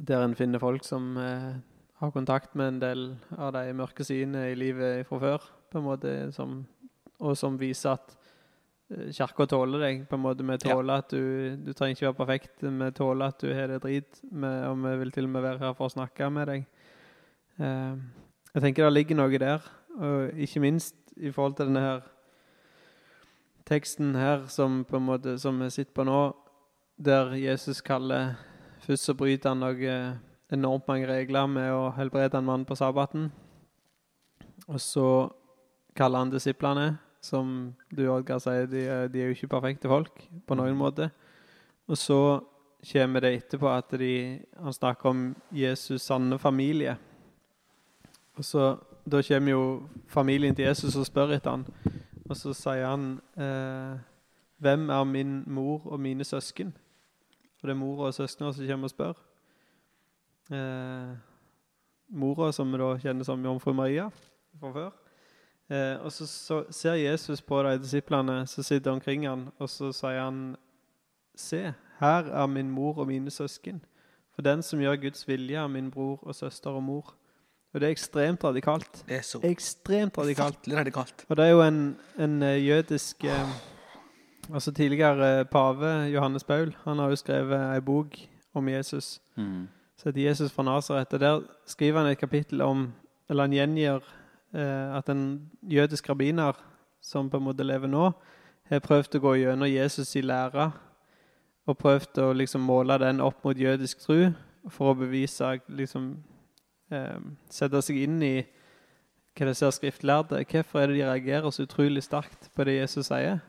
Der en finner folk som eh, har kontakt med en del av de mørke sidene i livet fra før. på en måte, som, og som viser at kirka tåler deg. på en måte Vi tåler at du Du trenger ikke være perfekt. Vi tåler at du har det drit, vi, og vi vil til og med være her for å snakke med deg. Uh, jeg tenker det ligger noe der, og ikke minst i forhold til denne her teksten her som på en måte, som vi sitter på nå, der Jesus kaller Først så bryter han noe enormt mange regler med å helbrede en mann på sabbaten. Og så kaller han disiplene, som du Oddgar sier, de, de er jo ikke perfekte folk på noen måte. Og så kommer det etterpå at de, han snakker om Jesus' sanne familie. Og så, Da kommer jo familien til Jesus og spør etter han. Og så sier han eh, Hvem er min mor og mine søsken? Og det er mora og søsknene som kommer og spør. Eh, mora, som vi da kjenner som jomfru Maria fra før. Eh, og så, så ser Jesus på de disiplene som sitter omkring han, og så sier han Se, her er min mor og mine søsken. For den som gjør Guds vilje, er min bror og søster og mor. Og det er ekstremt radikalt. Det er så Ekstremt radikalt. radikalt. Og det er jo en, en eh, jødisk eh, Altså tidligere pave Johannes Paul Han har jo skrevet ei bok om Jesus Mm. Så heter 'Jesus fra Nasaret'. Der skriver han et kapittel om Eller han gjengir eh, at en jødisk rabbiner som på en måte lever nå, har prøvd å gå gjennom Jesus' i lære og prøvd å liksom måle den opp mot jødisk tro for å bevise liksom eh, Sette seg inn i hva det ser skriftlærde. Hvorfor er det de reagerer så utrolig sterkt på det Jesus sier?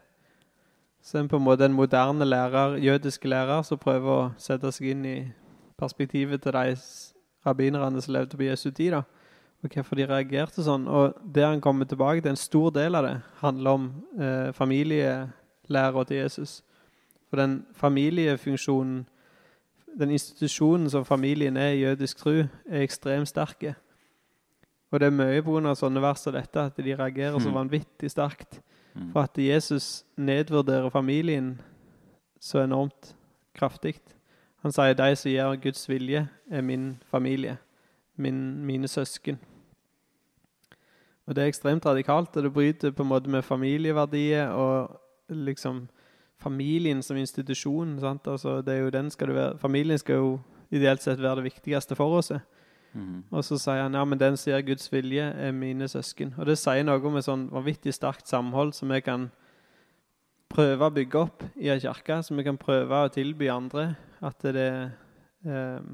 Så en på en måte en moderne lærer, jødiske lærer som prøver å sette seg inn i perspektivet til de rabbinerne som levde på Jesu tid. da, Og hvorfor de reagerte sånn. Og det han kommer tilbake til, en stor del av det, handler om eh, familielæra til Jesus. For den familiefunksjonen, den institusjonen som familien er i jødisk tro, er ekstremt sterke. Og det er mye pga. sånne vers som dette at de reagerer så Mm. vanvittig sterkt. Mm. For at Jesus nedvurderer familien så enormt kraftig. Han sier de som gjør Guds vilje, er min familie. Min, mine søsken. Og det er ekstremt radikalt, og det bryter på en måte med familieverdier og liksom familien som institusjon. Sant? Altså, det er jo den skal det være. Familien skal jo ideelt sett være det viktigste for oss. Mm. Og så sier han ja, men den som gjør Guds vilje, er mine søsken. Og det sier noe om et sånn vanvittig sterkt samhold som vi kan prøve å bygge opp i ei kirke, som vi kan prøve å tilby andre. At det eh,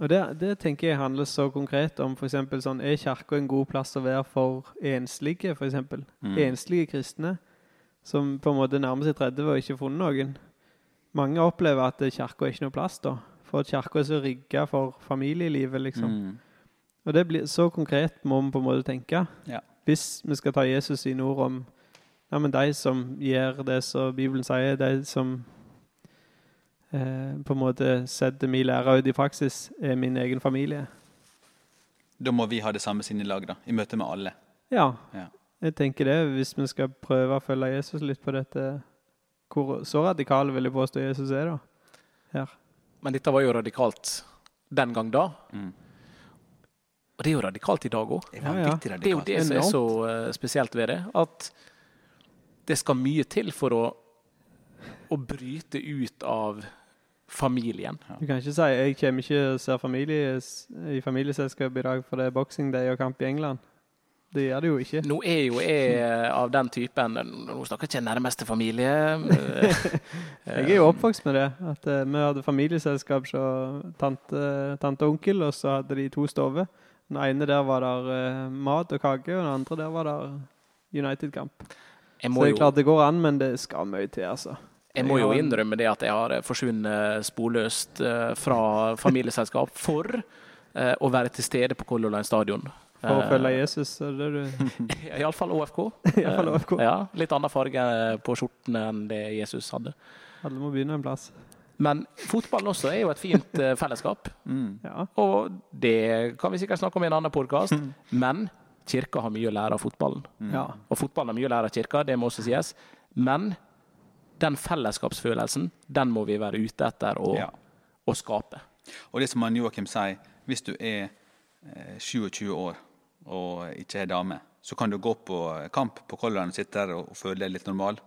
Og det, det tenker jeg handler så konkret om f.eks. sånn Er kirka en god plass å være for enslige, f.eks.? Mm. Enslige kristne som på en måte nærmer seg 30 og ikke har funnet noen. Mange opplever at kirka er ikke noe plass da. For at kirka er så rigga for familielivet, liksom. Mm. Og det blir så konkret må vi på en måte tenke. Ja. Hvis vi skal ta Jesus sine ord om ja, men de som gjør det som Bibelen sier, de som på en måte setter min lærer ut i praksis, er min egen familie. Da må vi ha det samme sinnelag, da, i møte med alle. Ja, Ja. jeg tenker det. Hvis vi skal prøve å følge Jesus litt på dette Hvor så radikal vil jeg påstå Jesus er, da? Her. Men dette var jo radikalt den gang da. Mm. Og det er jo radikalt i dag òg. Det er Ja, ja. Det er jo det som er så eh, spesielt ved det. At det skal mye til for å, å bryte ut av familien. Du kan ikke si jeg kommer ikke og ser familie i familieselskap i dag, for det er boxing day og kamp i England. Det gjør det jo ikke. Nå er jo jeg eh, av den typen Nå snakker jeg ikke nærmeste familie. eh, Jeg er jo oppvokst med det. At eh, Vi hadde familieselskap så tante, tante og onkel, og så hadde de to stover. Den ene der var der eh, mat og kake, og den andre der var der United-kamp. Så det er klart det går an, men det skal mye til, altså. Jeg må jo innrømme det at jeg har forsvunnet sporløst eh, fra familieselskap for eh, å være til stede på Color Line stadion. For å Eh, følge Jesus. Er du Iallfall OFK. I alle fall OFK. Eh, Ja, litt annen farge på skjortene enn det Jesus hadde. Alle må begynne en plass. Men fotballen også er jo et fint eh, fellesskap. Mm. Ja. Og det kan vi sikkert snakke om i en annen podkast. Men kirka har mye å lære av fotballen. Mm. ja. Og fotballen har mye å lære av kirka, det må også sies. Men den fellesskapsfølelsen, den må vi være ute etter å, Ja. å skape. Og det som han Joakim sier, hvis du er eh, 27 år og ikke er dame, så kan du gå på kamp på Color og sitte der og, føle deg litt normal.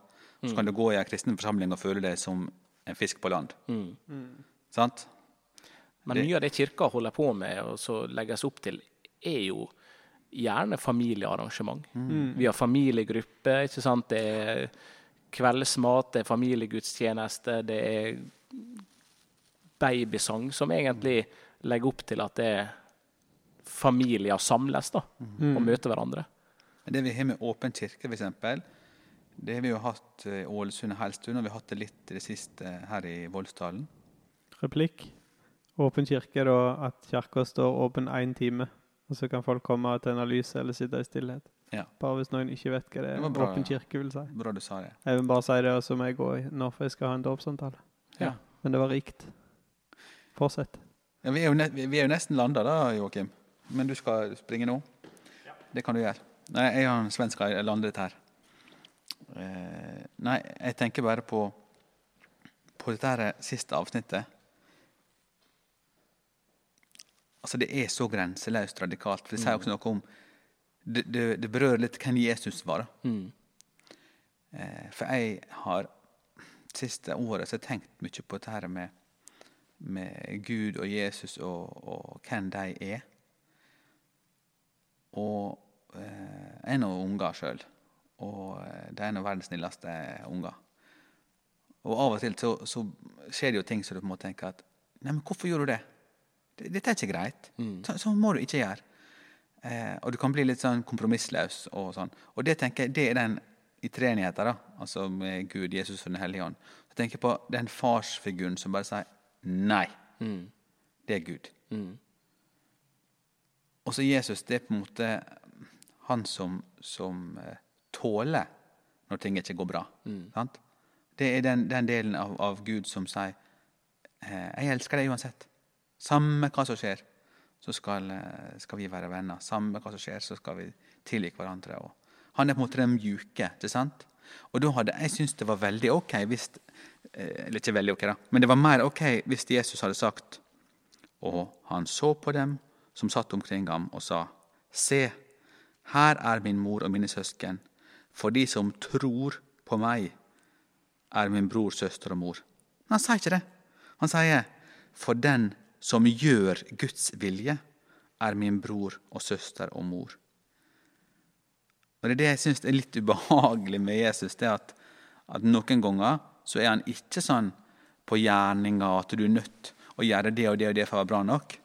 Så kan du gå i en kristen forsamling og føle deg som en fisk på land. Sant? Men mye av det kirka holder på med og så legges opp til, er jo gjerne familiearrangement. Vi har familiegrupper, ikke sant. Det er kveldsmat, det er familiegudstjeneste, det er babysang, som egentlig legger opp til at det er familier samles da, og møter hverandre. Det vi har med Åpen kirke, eksempel, det har vi jo hatt i Ålesund en hel stund, og vi har hatt det litt i det siste her i Voldsdalen. Replikk. Åpen kirke er da at kirka står åpen én time, og så kan folk komme til analyse eller sitte i stillhet. Ja. Bare hvis noen ikke vet hva det Det bra, åpen kirke vil si. Bra du sa det. Jeg vil bare si det, og så må jeg gå når for jeg skal ha en dåpssamtale. Ja. Men det var rikt. Fortsett. Ja, vi, er jo ne vi er jo nesten landa da, Joakim. Men du skal springe nå? Det kan du gjøre. Nei, jeg og en svensk lande landet her. Eh, nei, jeg tenker bare på på dette her siste avsnittet. Altså, det er så grenseløst radikalt. For det sier også noe om Det, det, det berører litt hvem Jesus var. Mm. Eh, For jeg har siste året så har jeg tenkt mye på dette med, med Gud og Jesus og, og hvem de er. Og eh, jeg er nå unger sjøl, og eh, de er nå verdens snilleste unger. Og av og til så, så skjer det jo ting som du på en måte tenker at Nei, men hvorfor gjorde du det? Det- Dette er ikke greit. Så, så må du ikke gjøre. Eh, og du kan bli litt sånn kompromissløs og sånn. Og det tenker jeg, det er den i treenigheten, da, altså med Gud, Jesus og Den hellige ånd. Så tenker jeg på den farsfiguren som bare sier nei. Det er Gud. Og så Jesus, det er på en måte han som, som eh, tåler når ting ikke går bra. Sant? Det er den, den delen av, av Gud som sier eh, 'Jeg elsker deg uansett'. Samme hva som skjer, så skal, eh, skal vi være venner. Samme hva som skjer, så skal vi tilgi hverandre. Han er på en måte den mjuke. ikke sant? Og da hadde jeg syntes det var veldig ok hvis eh, Eller ikke veldig ok, da, men det var mer ok hvis Jesus hadde sagt Og han så på dem som satt omkring ham, og sa, Se, her er min mor og mine søsken. For de som tror på meg, er min bror, søster og mor. Men han sier ikke det. Han sier, For den som gjør Guds vilje, er min bror og søster og mor. Og Det er det jeg syns er litt ubehagelig med Jesus. det at, at Noen ganger så er han ikke sånn på gjerninga at du er nødt å gjøre det og det og det for å være bra nok.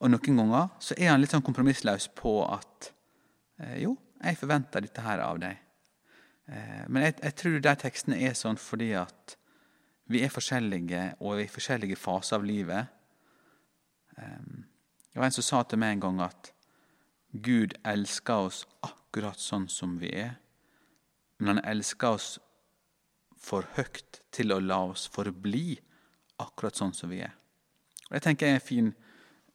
Og noen ganger så er han litt sånn kompromissløs på at eh, jo, jeg forventer dette her av deg. Eh, men jeg, jeg tror de tekstene er sånn fordi at vi er forskjellige, og er i forskjellige faser av livet. Eh, det var en som sa til meg en gang at Gud elsker oss akkurat sånn som vi er, men han elsker oss for høyt til å la oss forbli akkurat sånn som vi er. Og Det tenker jeg er en fin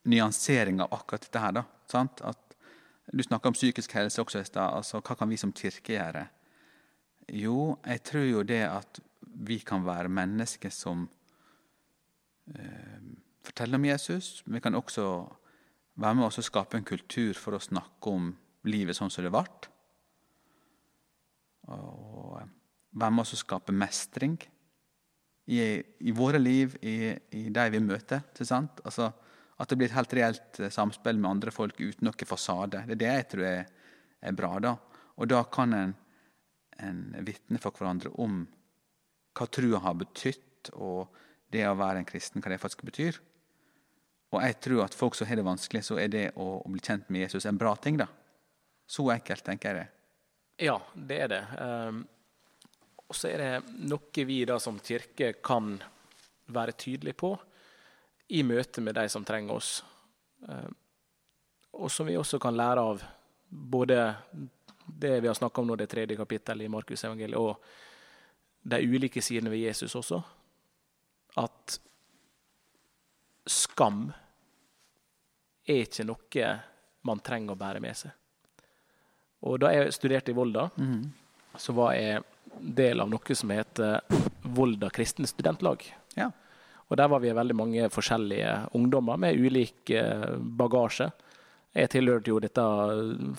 nyansering av akkurat dette her. da, sant? At Du snakka om psykisk helse også i stad. Altså, hva kan vi som kirke gjøre? Jo, jeg tror jo det at vi kan være mennesker som eh, forteller om Jesus. Vi kan også være med oss og skape en kultur for å snakke om livet sånn som det ble. Og være med oss og skape mestring i, i våre liv, i, i de vi møter. Altså, at det blir et helt reelt eh, samspill med andre folk uten noe fasade. Det er det jeg tror er, er bra. da. Og da kan en, en vitne for hverandre om hva trua har betydd, og det å være en kristen, hva det faktisk betyr. Og jeg tror at folk som har det vanskelig, så er det å, bli kjent med Jesus en bra ting. da. Så enkelt, tenker jeg det. Ja, det er det. Um, og så er det noe vi da som kirke kan være tydelige på i møte med de som trenger oss. Um, og som vi også kan lære av både det vi har snakka om nå, det tredje kapittelet i Markus evangeliet, og de ulike sidene ved Jesus også. At skam er ikke noe man trenger å bære med seg. Og da jeg studerte i Volda, så var jeg del av noe som heter Volda kristne studentlag. Ja. Og der var vi veldig mange forskjellige ungdommer med ulik eh, bagasje. Jeg tilhørte jo dette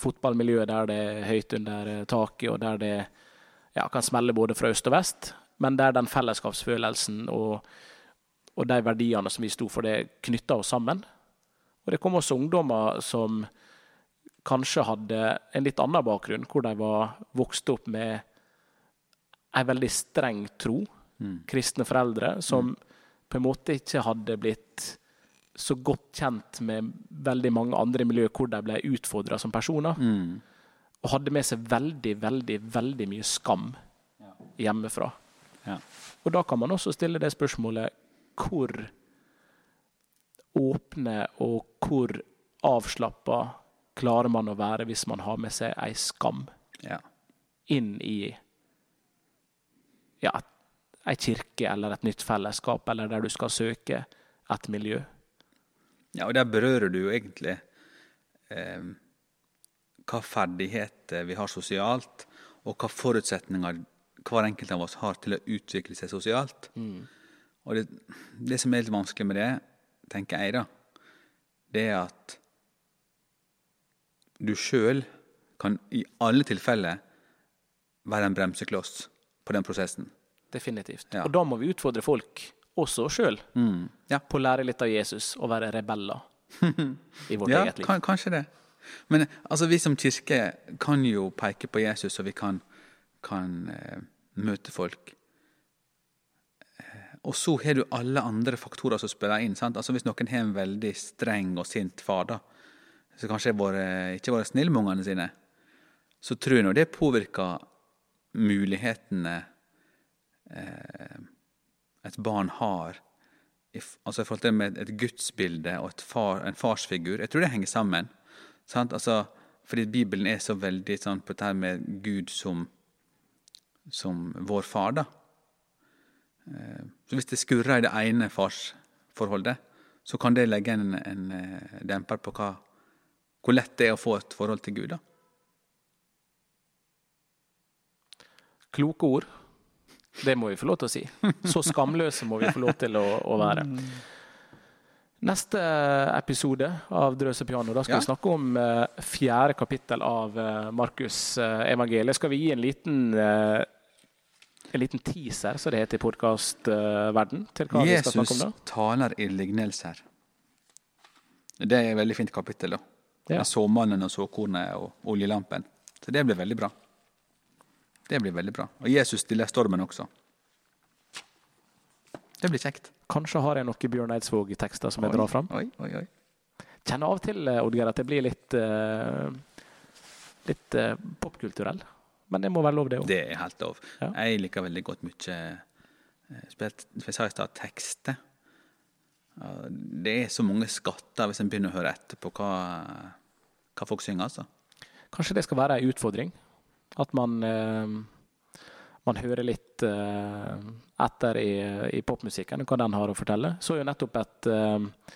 fotballmiljøet der det er høyt under eh, taket, og der det ja, kan smelle både fra øst og vest, men der den fellesskapsfølelsen og, og de verdiene som vi sto for, det knytta oss sammen. Og det kom også ungdommer som kanskje hadde en litt annen bakgrunn, hvor de var vokst opp med en veldig streng tro, kristne foreldre, som på en måte ikke hadde blitt så godt kjent med veldig mange andre miljøer hvor de ble utfordra som personer. Og hadde med seg veldig, veldig, veldig mye skam hjemmefra. Ja. Og da kan man også stille det spørsmålet hvor åpne og hvor avslappa klarer man å være hvis man har med seg ei skam Ja. inn i ja, ei kirke eller et nytt fellesskap, eller der du skal søke et miljø. ja, og der berører du jo egentlig eh, hva ferdigheter vi har sosialt, og hva forutsetninger hver enkelt av oss har til å utvikle seg sosialt. Og det, det som er litt vanskelig med det, tenker jeg, da, det er at du sjøl kan i alle tilfeller være en bremsekloss på den prosessen. Definitivt. Ja. Og da må vi utfordre folk, også sjøl, Ja. på å lære litt av Jesus og være rebeller i vårt Ja, eget liv. Ja, kanskje det. Men altså, vi som kirke kan jo peke på Jesus, og vi kan, kan eh, møte folk. Eh, og så har du alle andre faktorer som spiller inn. sant? Altså Hvis noen har en veldig streng og sint far, da, som kanskje har ikke vært snill med ungene sine, så tror jeg nå det påvirker mulighetene eh, et barn har i, altså i forhold til et gudsbilde og far, en farsfigur. Jeg tror det henger sammen. Sant? Altså, fordi Bibelen er så veldig sånn på dette med Gud som, som vår far, da. Eh, Så hvis det skurrer i det ene farsforholdet, så kan det legge en, en eh, demper på hva, hvor lett det er å få et forhold til Gud. da. Kloke ord. Det må vi få lov til å si. Så skamløse må vi få lov til å, å være. Neste episode av Drøse piano, da skal Ja. vi snakke om uh, fjerde kapittel av uh, Markus eh, evangeliet. Skal vi gi en liten, en liten teaser, som det heter i podkastverden, til hva vi skal snakke om da? Jesus taler i lignelser. Det er et veldig fint kapittel. da. Ja. Med såmannen og såkornet og oljelampen. Så det blir veldig bra. Det blir veldig bra. Og Jesus stiller stormen også. Det blir kjekt. Kanskje har jeg noen Bjørn Eidsvåg-tekster som jeg drar fram. Oi, oi, oi. Kjenner av til, eh, Oddgeir, at jeg blir litt, uh, litt uh, popkulturell. Men det må være lov, det òg. Det er helt lov. Ja. Jeg liker veldig godt mye spilt, for Jeg sa i stad tekster. Det er så mange skatter hvis en begynner å høre etter på hva, hva folk synger. altså. Kanskje det skal være ei utfordring? At man, eh, man hører litt eh, etter i, i popmusikken, hva den har å fortelle. Så jo nettopp et, eh,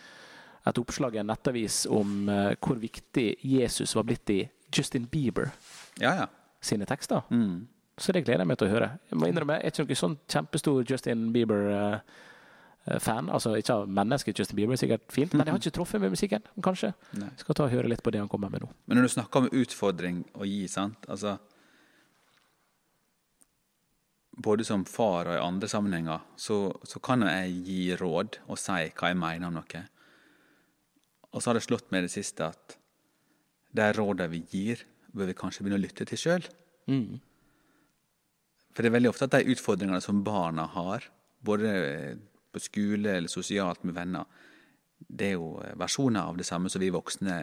et oppslag i en nettavis om eh, hvor viktig Jesus var blitt i Justin Bieber Ja, ja. sine tekster. Mm. Så det gleder jeg meg til å høre. Jeg må innrømme, jeg er ikke noen sånn kjempestor Justin Bieber-fan. altså ikke av mennesket Justin Bieber, sikkert fint, men jeg har ikke truffet med musikken. Kanskje. Nei. Skal ta og høre litt på det han kommer med nå. Men når du snakker om utfordring å gi, sant Altså Både som far og i andre sammenhenger, så, så kan jeg gi råd og si hva jeg mener om noe. Og så har det slått meg i det siste at de rådene vi gir, bør vi kanskje begynne å lytte til sjøl. Mm. For det er veldig ofte at de utfordringene som barna har, både på skole eller sosialt med venner, det er jo versjoner av det samme som vi voksne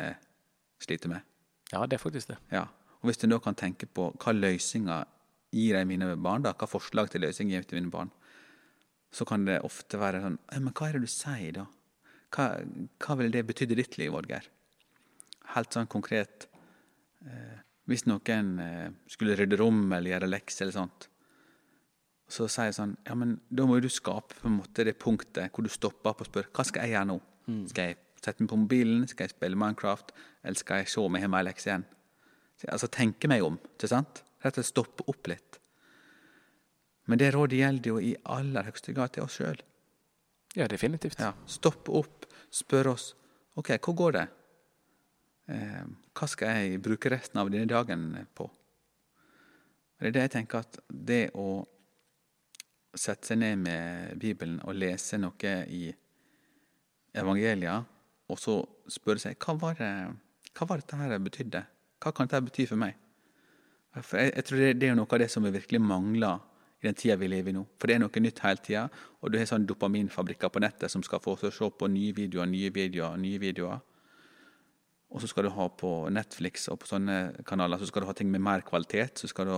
sliter med. Ja, det er faktisk det. Ja. Og hvis du da kan tenke på hva løsninger gir jeg mine barn, da, hva forslag til løsning gir jeg til mine barn, så kan det ofte være sånn «Ja, Men hva er det du sier, da? Hva, hva vil det betydd i ditt liv, Oddgeir? Helt sånn konkret. Eh, hvis noen eh, skulle rydde rom eller gjøre lekser eller sånt, så sier jeg sånn Ja, men da må jo du skape på en måte det punktet hvor du stopper opp og spør hva skal jeg gjøre nå? Skal jeg sette meg på mobilen? Skal jeg spille Minecraft? Eller skal jeg se om jeg har mer lekser igjen? Så, altså tenke meg om, ikke sant? Slett stoppe opp litt. Men det rådet gjelder jo i aller høyeste grad til oss sjøl. Ja, definitivt. Ja. Stoppe opp, spørre oss OK, hvor går det? eh, hva skal jeg bruke resten av denne dagen på? Det er det jeg tenker at det å sette seg ned med Bibelen og lese noe i evangelia, og så spørre seg hva var, det, hva var dette her betydde? Hva kan dette bety for meg? For jeg, jeg tror det, det er noe av det som vi virkelig mangler i den tida vi lever i nå. For det er noe nytt hele tida, og du har sånn dopaminfabrikker på nettet som skal få oss til å se på nye videoer, nye videoer, nye videoer. Og så skal du ha på Netflix og på sånne kanaler så skal du ha ting med mer kvalitet. Så skal du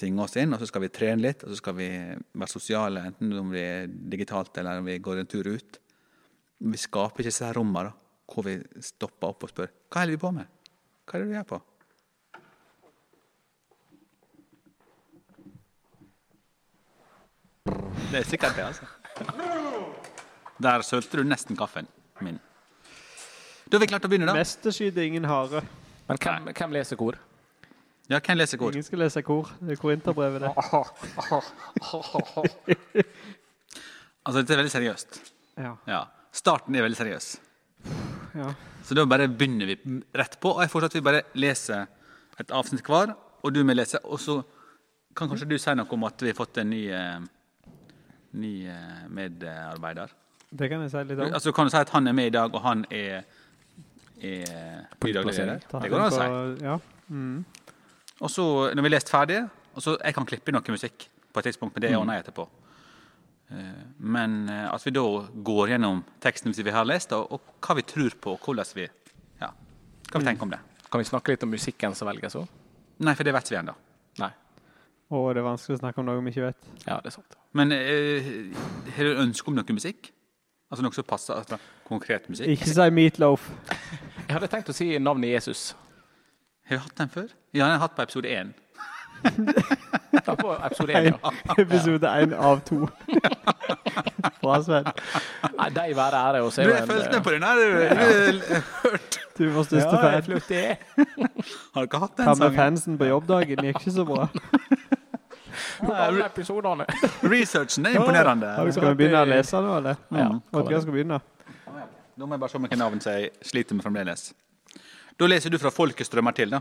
tvinge oss inn, og så skal vi trene litt, og så skal vi være sosiale, enten om vi er digitalt eller om vi går en tur ut. Vi skaper ikke disse rommene hvor vi stopper opp og spør hva holder vi på med. Hva er det du gjør på? Det er sikkert det, altså. Der sølte du nesten kaffen min. Da har vi klart å begynne, da. Mesterskyte ingen hare. Men hvem, hvem leser kor? Ja, Hvem leser kor? Ingen skal lese kor. Det er korinterbrevet, det. Altså, Dette er veldig seriøst. Ja. Ja. Starten er veldig seriøs. ja. Så da bare begynner vi rett på. Og jeg foreslår at vi bare leser et avsnitt hver, og du må lese. Og så kan kanskje du si noe om at vi har fått en ny, eh, ny eh, medarbeider. Det kan jeg si litt om. Altså Kan du si at han er med i dag, og han er, er På daglig leder? Det går an å si. Ja. Mm. Og så, når vi har lest ferdig, og så jeg kan klippe inn noe musikk på et tidspunkt, men det ordner jeg etterpå. Eh, Men eh, at vi da går gjennom teksten hvis vi har lest, og, og hva vi tror på, og hvordan vi Ja, hva vi tenker om det. Kan vi snakke litt om musikken som velges òg? Nei, for det vet vi ennå. Og det er vanskelig å snakke om noe vi ikke vet. Ja, det er sant. Men eh, har du ønske om noe musikk? Altså noe som passer? Altså, konkret musikk? Ikke si Meatloaf. Jeg hadde tenkt å si navnet Jesus. Har vi hatt den før? Ja, den har jeg hatt på episode én. Ja, på episode 1, ja. Episode én av to. Bra, Sven. Nei, de være ære. Og se. Du har jo fulgt med på den her? du. Du var største ja, fan. flott det. Har dere hatt den Hva med fansen på jobbdagen? Gikk ikke så bra. Episodene. Researchen er imponerende. Skal vi begynne å lese nå, eller? Ja, Hva skal begynne. Nå må jeg bare se hvilke navn jeg sliter med fremdeles. Da leser du fra Folkestrømmer til, da.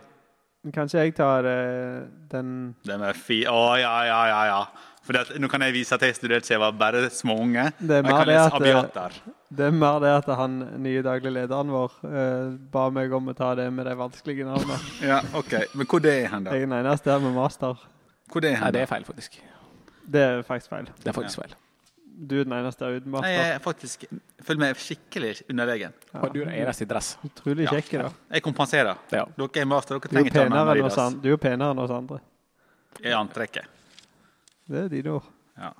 Kanskje jeg tar uh, den Den er fi... Å, ja, ja, ja, ja. For det, nå kan jeg vise at jeg studerte siden jeg var bare småunge. Det er Og jeg mer kan det at, eh, Det er mer det at han nye daglig lederen vår uh, ba meg om å ta det med de vanskelige navnene. Ja, ok. Men hvor det er han, da? Jeg er den eneste her med master. Hvor det er Nei, det er feil, faktisk. Det er faktisk feil. Det er faktisk feil. Du er den eneste uten Nei, jeg er faktisk føler meg skikkelig underlegen. Og du er den eneste i dress. Utrolig Ja. kjekk, da. Jeg kompenserer. Ja. Dere er master, dere er trenger ikke å penere enn oss Du er penere enn oss andre. I antrekket. Det er dine ord. Ja.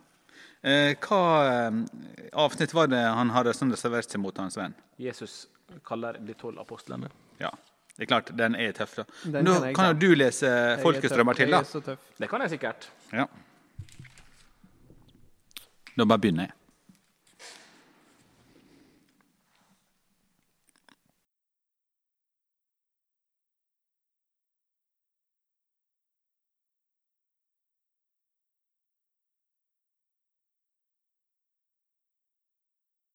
Eh, hva eh, avsnitt var det han hadde som reservert seg mot hans venn? Jesus kaller de tolv apostlene. Ja, det er klart, den er tøff. da. Den Nå kan jeg kan jo du lese er Folkestrømmer til, da. Det kan jeg sikkert. Ja. Da bare begynner jeg.